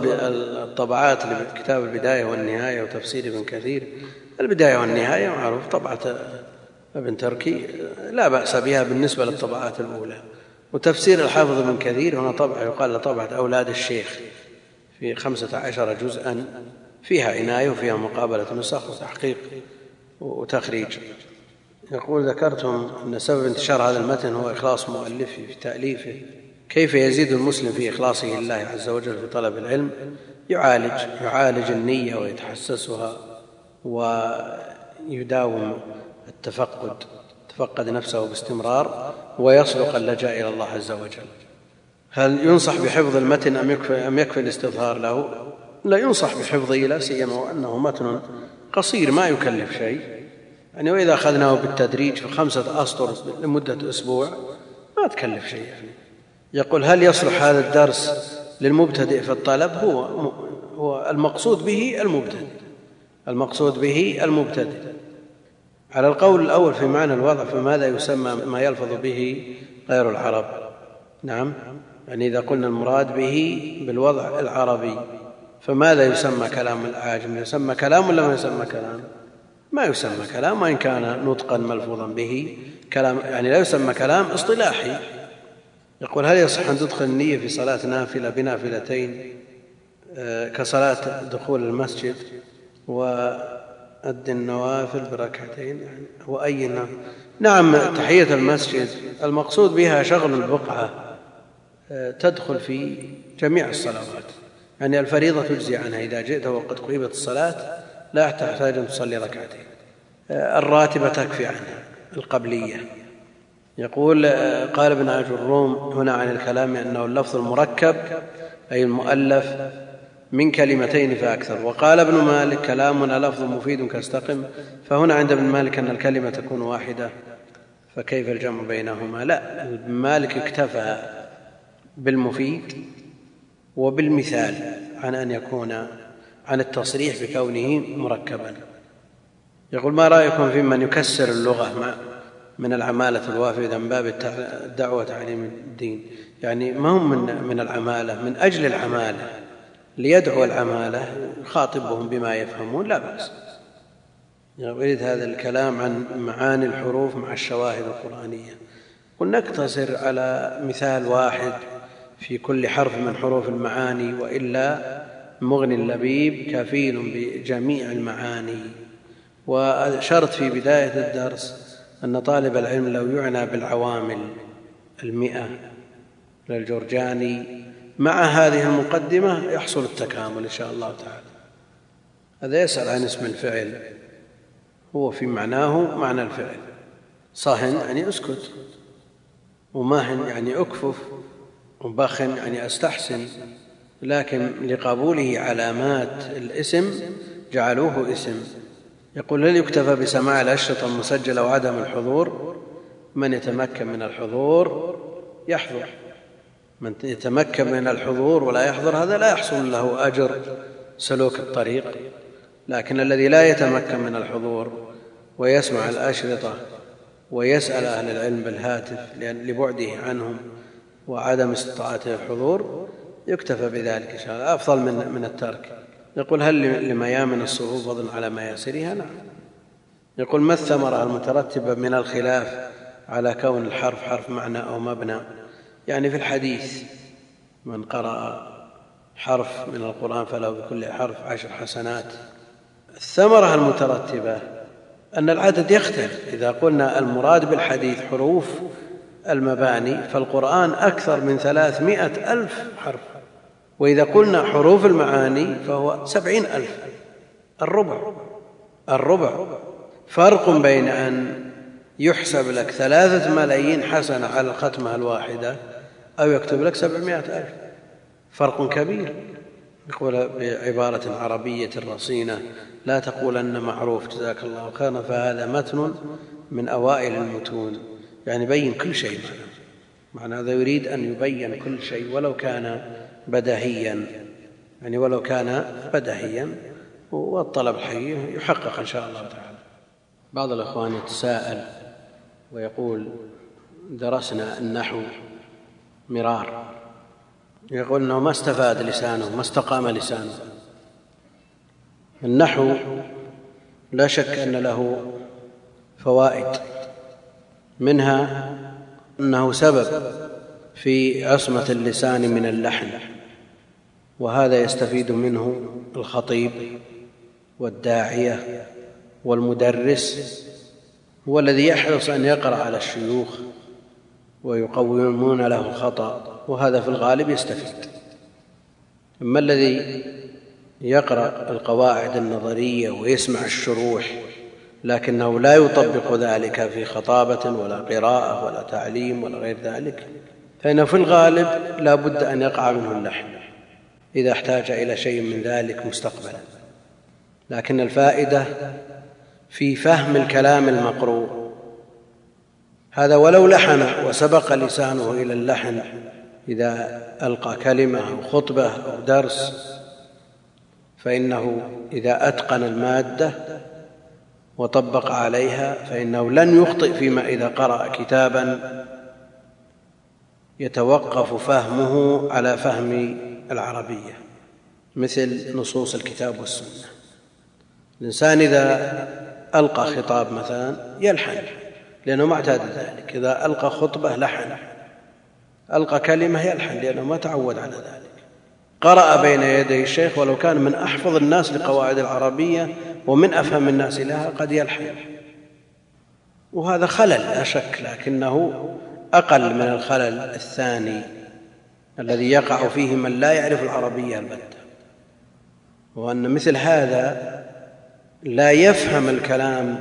الطبعات لكتاب البداية والنهاية وتفسير ابن كثير. البداية والنهاية معروف طبعة ابن تركي لا بأس بها بالنسبة للطبعات الأولى. وتفسير الحافظ ابن كثير هنا طبعة يقال له طبعة أولاد الشيخ في خمسة عشر جزءا فيها عناية وفيها مقابلة نسخ وتحقيق وتخريج. يقول ذكرتم أن سبب انتشار هذا المتن هو إخلاص مؤلفه في تأليفه. كيف يزيد المسلم في إخلاصه لله عز وجل في طلب العلم؟ يعالج يعالج النية ويتحسسها ويداوم التفقد تفقد نفسه باستمرار ويصدق اللجاء إلى الله عز وجل. هل ينصح بحفظ المتن أم يكفي, أم يكفي الاستظهار له؟ لا ينصح بحفظه لا سيما وأنه متن قصير ما يكلف شيء. يعني وإذا أخذناه بالتدريج في خمسة أسطر لمدة أسبوع ما تكلف شيء. يعني يقول هل يصلح هذا الدرس للمبتدئ في الطلب؟ هو هو المقصود به المبتدئ. المقصود به المبتدئ. على القول الأول في معنى الوضع فماذا يسمى ما يلفظ به غير العرب. نعم. يعني إذا قلنا المراد به بالوضع العربي فماذا يسمى كلام الأعاجم يسمى كلام ولا ما يسمى كلام؟ ما يسمى كلام وإن كان نطقا ملفوظا به. كلام يعني لا يسمى كلام اصطلاحي. يقول هل يصح أن تدخل النية في صلاة نافلة بنافلتين آه، كصلاة دخول المسجد وأد النوافل بركعتين يعني وأي نعم تحية المسجد. المقصود بها شغل البقعة آه، تدخل في جميع الصلوات. يعني الفريضة تجزي عنها إذا جئت وقد قيمت الصلاة لا تحتاج أن تصلي ركعتين. آه، الراتبة تكفي عنها القبلية. يقول قال ابن الروم هنا عن الكلام أنه اللفظ المركب أي المؤلف من كلمتين فأكثر. وقال ابن مالك كلامنا لفظ مفيد كاستقم. فهنا عند ابن مالك أن الكلمة تكون واحدة. فكيف الجمع بينهما؟ لا ابن مالك اكتفى بالمفيد وبالمثال عن أن يكون عن التصريح بكونه مركبا. يقول ما رأيكم في من يكسر اللغة؟ من العمالة الوافدة من باب الدعوة تعليم الدين. يعني ما هم من, من العمالة من أجل العمالة. ليدعو العمالة يخاطبهم بما يفهمون لا بأس. يريد هذا الكلام عن معاني الحروف مع الشواهد القرآنية. قل نقتصر على مثال واحد في كل حرف من حروف المعاني وإلا مغني اللبيب كفيل بجميع المعاني. وشرط في بداية الدرس أن طالب العلم لو يعنى بالعوامل المئة للجرجاني مع هذه المقدمة يحصل التكامل إن شاء الله تعالى. هذا يسأل عن اسم الفعل. هو في معناه معنى الفعل. صهن يعني أسكت. وماهن يعني أكفف. وبخ يعني أستحسن. لكن لقبوله علامات الاسم جعلوه اسم. يقول هل يكتفى بسماع الأشرطة المسجلة وعدم الحضور؟ من يتمكن من الحضور؟ يحضر. من يتمكن من الحضور ولا يحضر هذا لا يحصل له أجر سلوك الطريق. لكن الذي لا يتمكن من الحضور ويسمع الأشرطة ويسأل أهل العلم بالهاتف لبعده عنهم وعدم استطاعته الحضور يكتفى بذلك إن شاء الله. أفضل من من الترك. يقول هل لميامن الصعوبة فضل على مياسرها نعم. يقول ما الثمرة المترتبة من الخلاف على كون الحرف حرف معنى أو مبنى؟ يعني في الحديث من قرأ حرف من القرآن فله بكل حرف عشر حسنات. الثمرة المترتبة أن العدد يختلف. إذا قلنا المراد بالحديث حروف المباني فالقرآن أكثر من ثلاثمائة ألف حرف. وإذا قلنا حروف المعاني فهو سبعين ألف. الربع. الربع. فرق بين أن يحسب لك ثلاثة ملايين حسنة على الختمة الواحدة أو يكتب لك سبعمائة ألف. فرق كبير. يقول بعبارة عربية رصينة لا تقولن معروف جزاك الله خيرا فهذا متن من أوائل المتون. يعني بين كل شيء معنى هذا يريد أن يبين كل شيء ولو كان بدهيا. يعني ولو كان بدهيا والطلب حي يحقق إن شاء الله تعالى. بعض الإخوان يتساءل ويقول درسنا النحو مرار. يقول إنه ما استفاد لسانه ما استقام لسانه. النحو لا شك أن له فوائد منها أنه سبب في عصمة اللسان من اللحن وهذا يستفيد منه الخطيب والداعية والمدرس هو الذي يحرص أن يقرأ على الشيوخ ويقومون له الخطأ وهذا في الغالب يستفيد. أما الذي يقرأ القواعد النظرية ويسمع الشروح لكنه لا يطبق ذلك في خطابة ولا قراءة ولا تعليم ولا غير ذلك فانه في الغالب لا بد أن يقع منه اللحن إذا احتاج إلى شيء من ذلك مستقبلا. لكن الفائدة في فهم الكلام المقروء. هذا ولو لحن وسبق لسانه إلى اللحن إذا ألقى كلمة أو خطبة أو درس. فإنه إذا أتقن المادة وطبق عليها فإنه لن يخطئ فيما إذا قرأ كتابا يتوقف فهمه على فهم العربية مثل نصوص الكتاب والسنة. الإنسان إذا ألقى خطاب مثلا يلحن لأنه ما اعتاد ذلك. إذا ألقى خطبة لحن ألقى كلمة يلحن لأنه ما تعود على ذلك. قرأ بين يدي الشيخ ولو كان من أحفظ الناس لقواعد العربية ومن أفهم الناس لها قد يلحن. وهذا خلل لا شك لكنه أقل من الخلل الثاني الذي يقع فيه من لا يعرف العربية البته وأن مثل هذا لا يفهم الكلام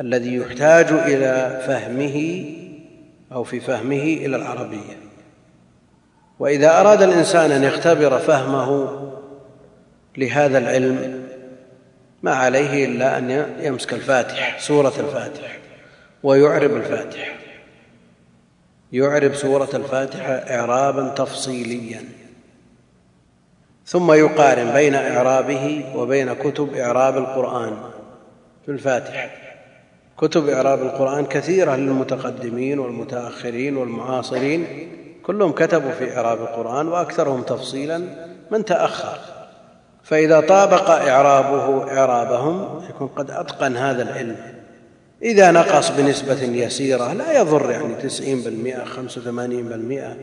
الذي يحتاج إلى فهمه أو في فهمه إلى العربية. وإذا أراد الإنسان أن يختبر فهمه لهذا العلم ما عليه إلا أن يمسك الفاتح سورة الفاتح ويعرب الفاتحه يعرب سورة الفاتحة اعرابا تفصيليا. ثم يقارن بين إعرابه وبين كتب إعراب القرآن. في الفاتحه كتب إعراب القرآن كثيرة للمتقدمين والمتأخرين والمعاصرين. كلهم كتبوا في إعراب القرآن وأكثرهم تفصيلا من تأخر. فإذا طابق إعرابه إعرابهم يكون قد أتقن هذا العلم. إذا نقص بنسبة يسيرة لا يضر يعني تسعين بالمئة خمسة وثمانين بالمئة.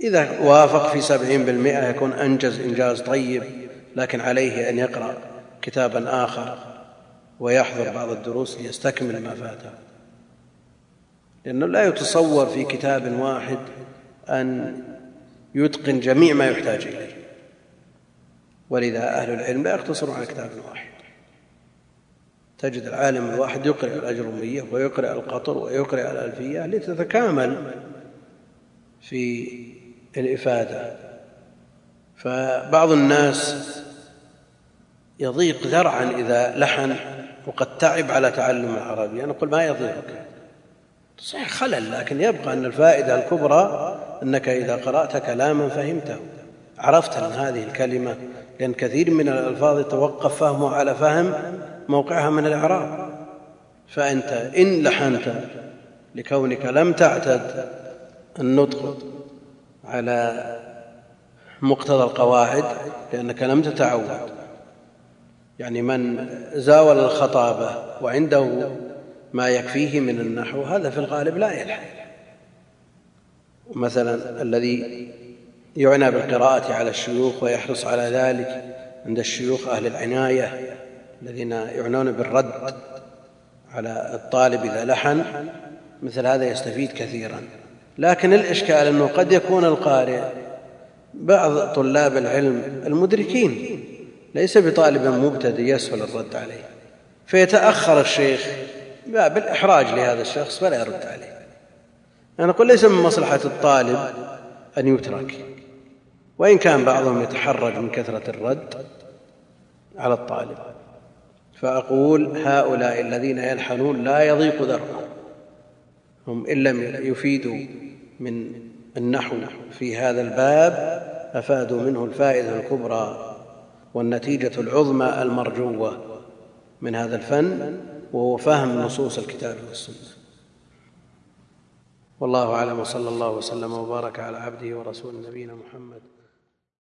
إذا وافق في سبعين بالمئة يكون أنجز إنجاز طيب لكن عليه أن يقرأ كتابا آخر ويحضر بعض الدروس ليستكمل ما فاته لأنه لا يتصور في كتاب واحد أن يتقن جميع ما يحتاج إليه. ولذا أهل العلم لا يقتصرون على كتاب واحد. تجد العالم الواحد يقرأ الأجرمية ويقرأ القطر ويقرأ الألفية لتتكامل في الإفادة. فبعض الناس يضيق ذرعا إذا لحن وقد تعب على تعلم العربية أنا أقول ما يضيقك. صحيح خلل لكن يبقى أن الفائدة الكبرى أنك إذا قرأت كلاما فهمته. عرفت أن هذه الكلمة لأن كثير من الألفاظ يتوقف فهمه على فهم موقعها من الإعراب. فأنت إن لحنت لكونك لم تعتد النطق على مقتضى القواعد لأنك لم تتعود. يعني من زاول الخطابة وعنده ما يكفيه من النحو هذا في الغالب لا يلحق. مثلا الذي يعنى بالقراءة على الشيوخ ويحرص على ذلك عند الشيوخ أهل العناية الذين يعنون بالرد على الطالب إذا لحن مثل هذا يستفيد كثيرا. لكن الإشكال أنه قد يكون القارئ بعض طلاب العلم المدركين ليس بطالب مبتدئ يسهل الرد عليه. فيتأخر الشيخ بالإحراج لهذا الشخص فلا يرد عليه. أنا أقول ليس من مصلحة الطالب أن يترك. وإن كان بعضهم يتحرج من كثرة الرد على الطالب. فأقول هؤلاء الذين يلحنون لا يضيق ذرهم هم إن لم يفيدوا من النحو في هذا الباب أفادوا منه الفائدة الكبرى والنتيجة العظمى المرجوة من هذا الفن وهو فهم نصوص الكتاب والسنة. والله أعلم وصلى الله وسلم وبارك على عبده ورسول نبينا محمد.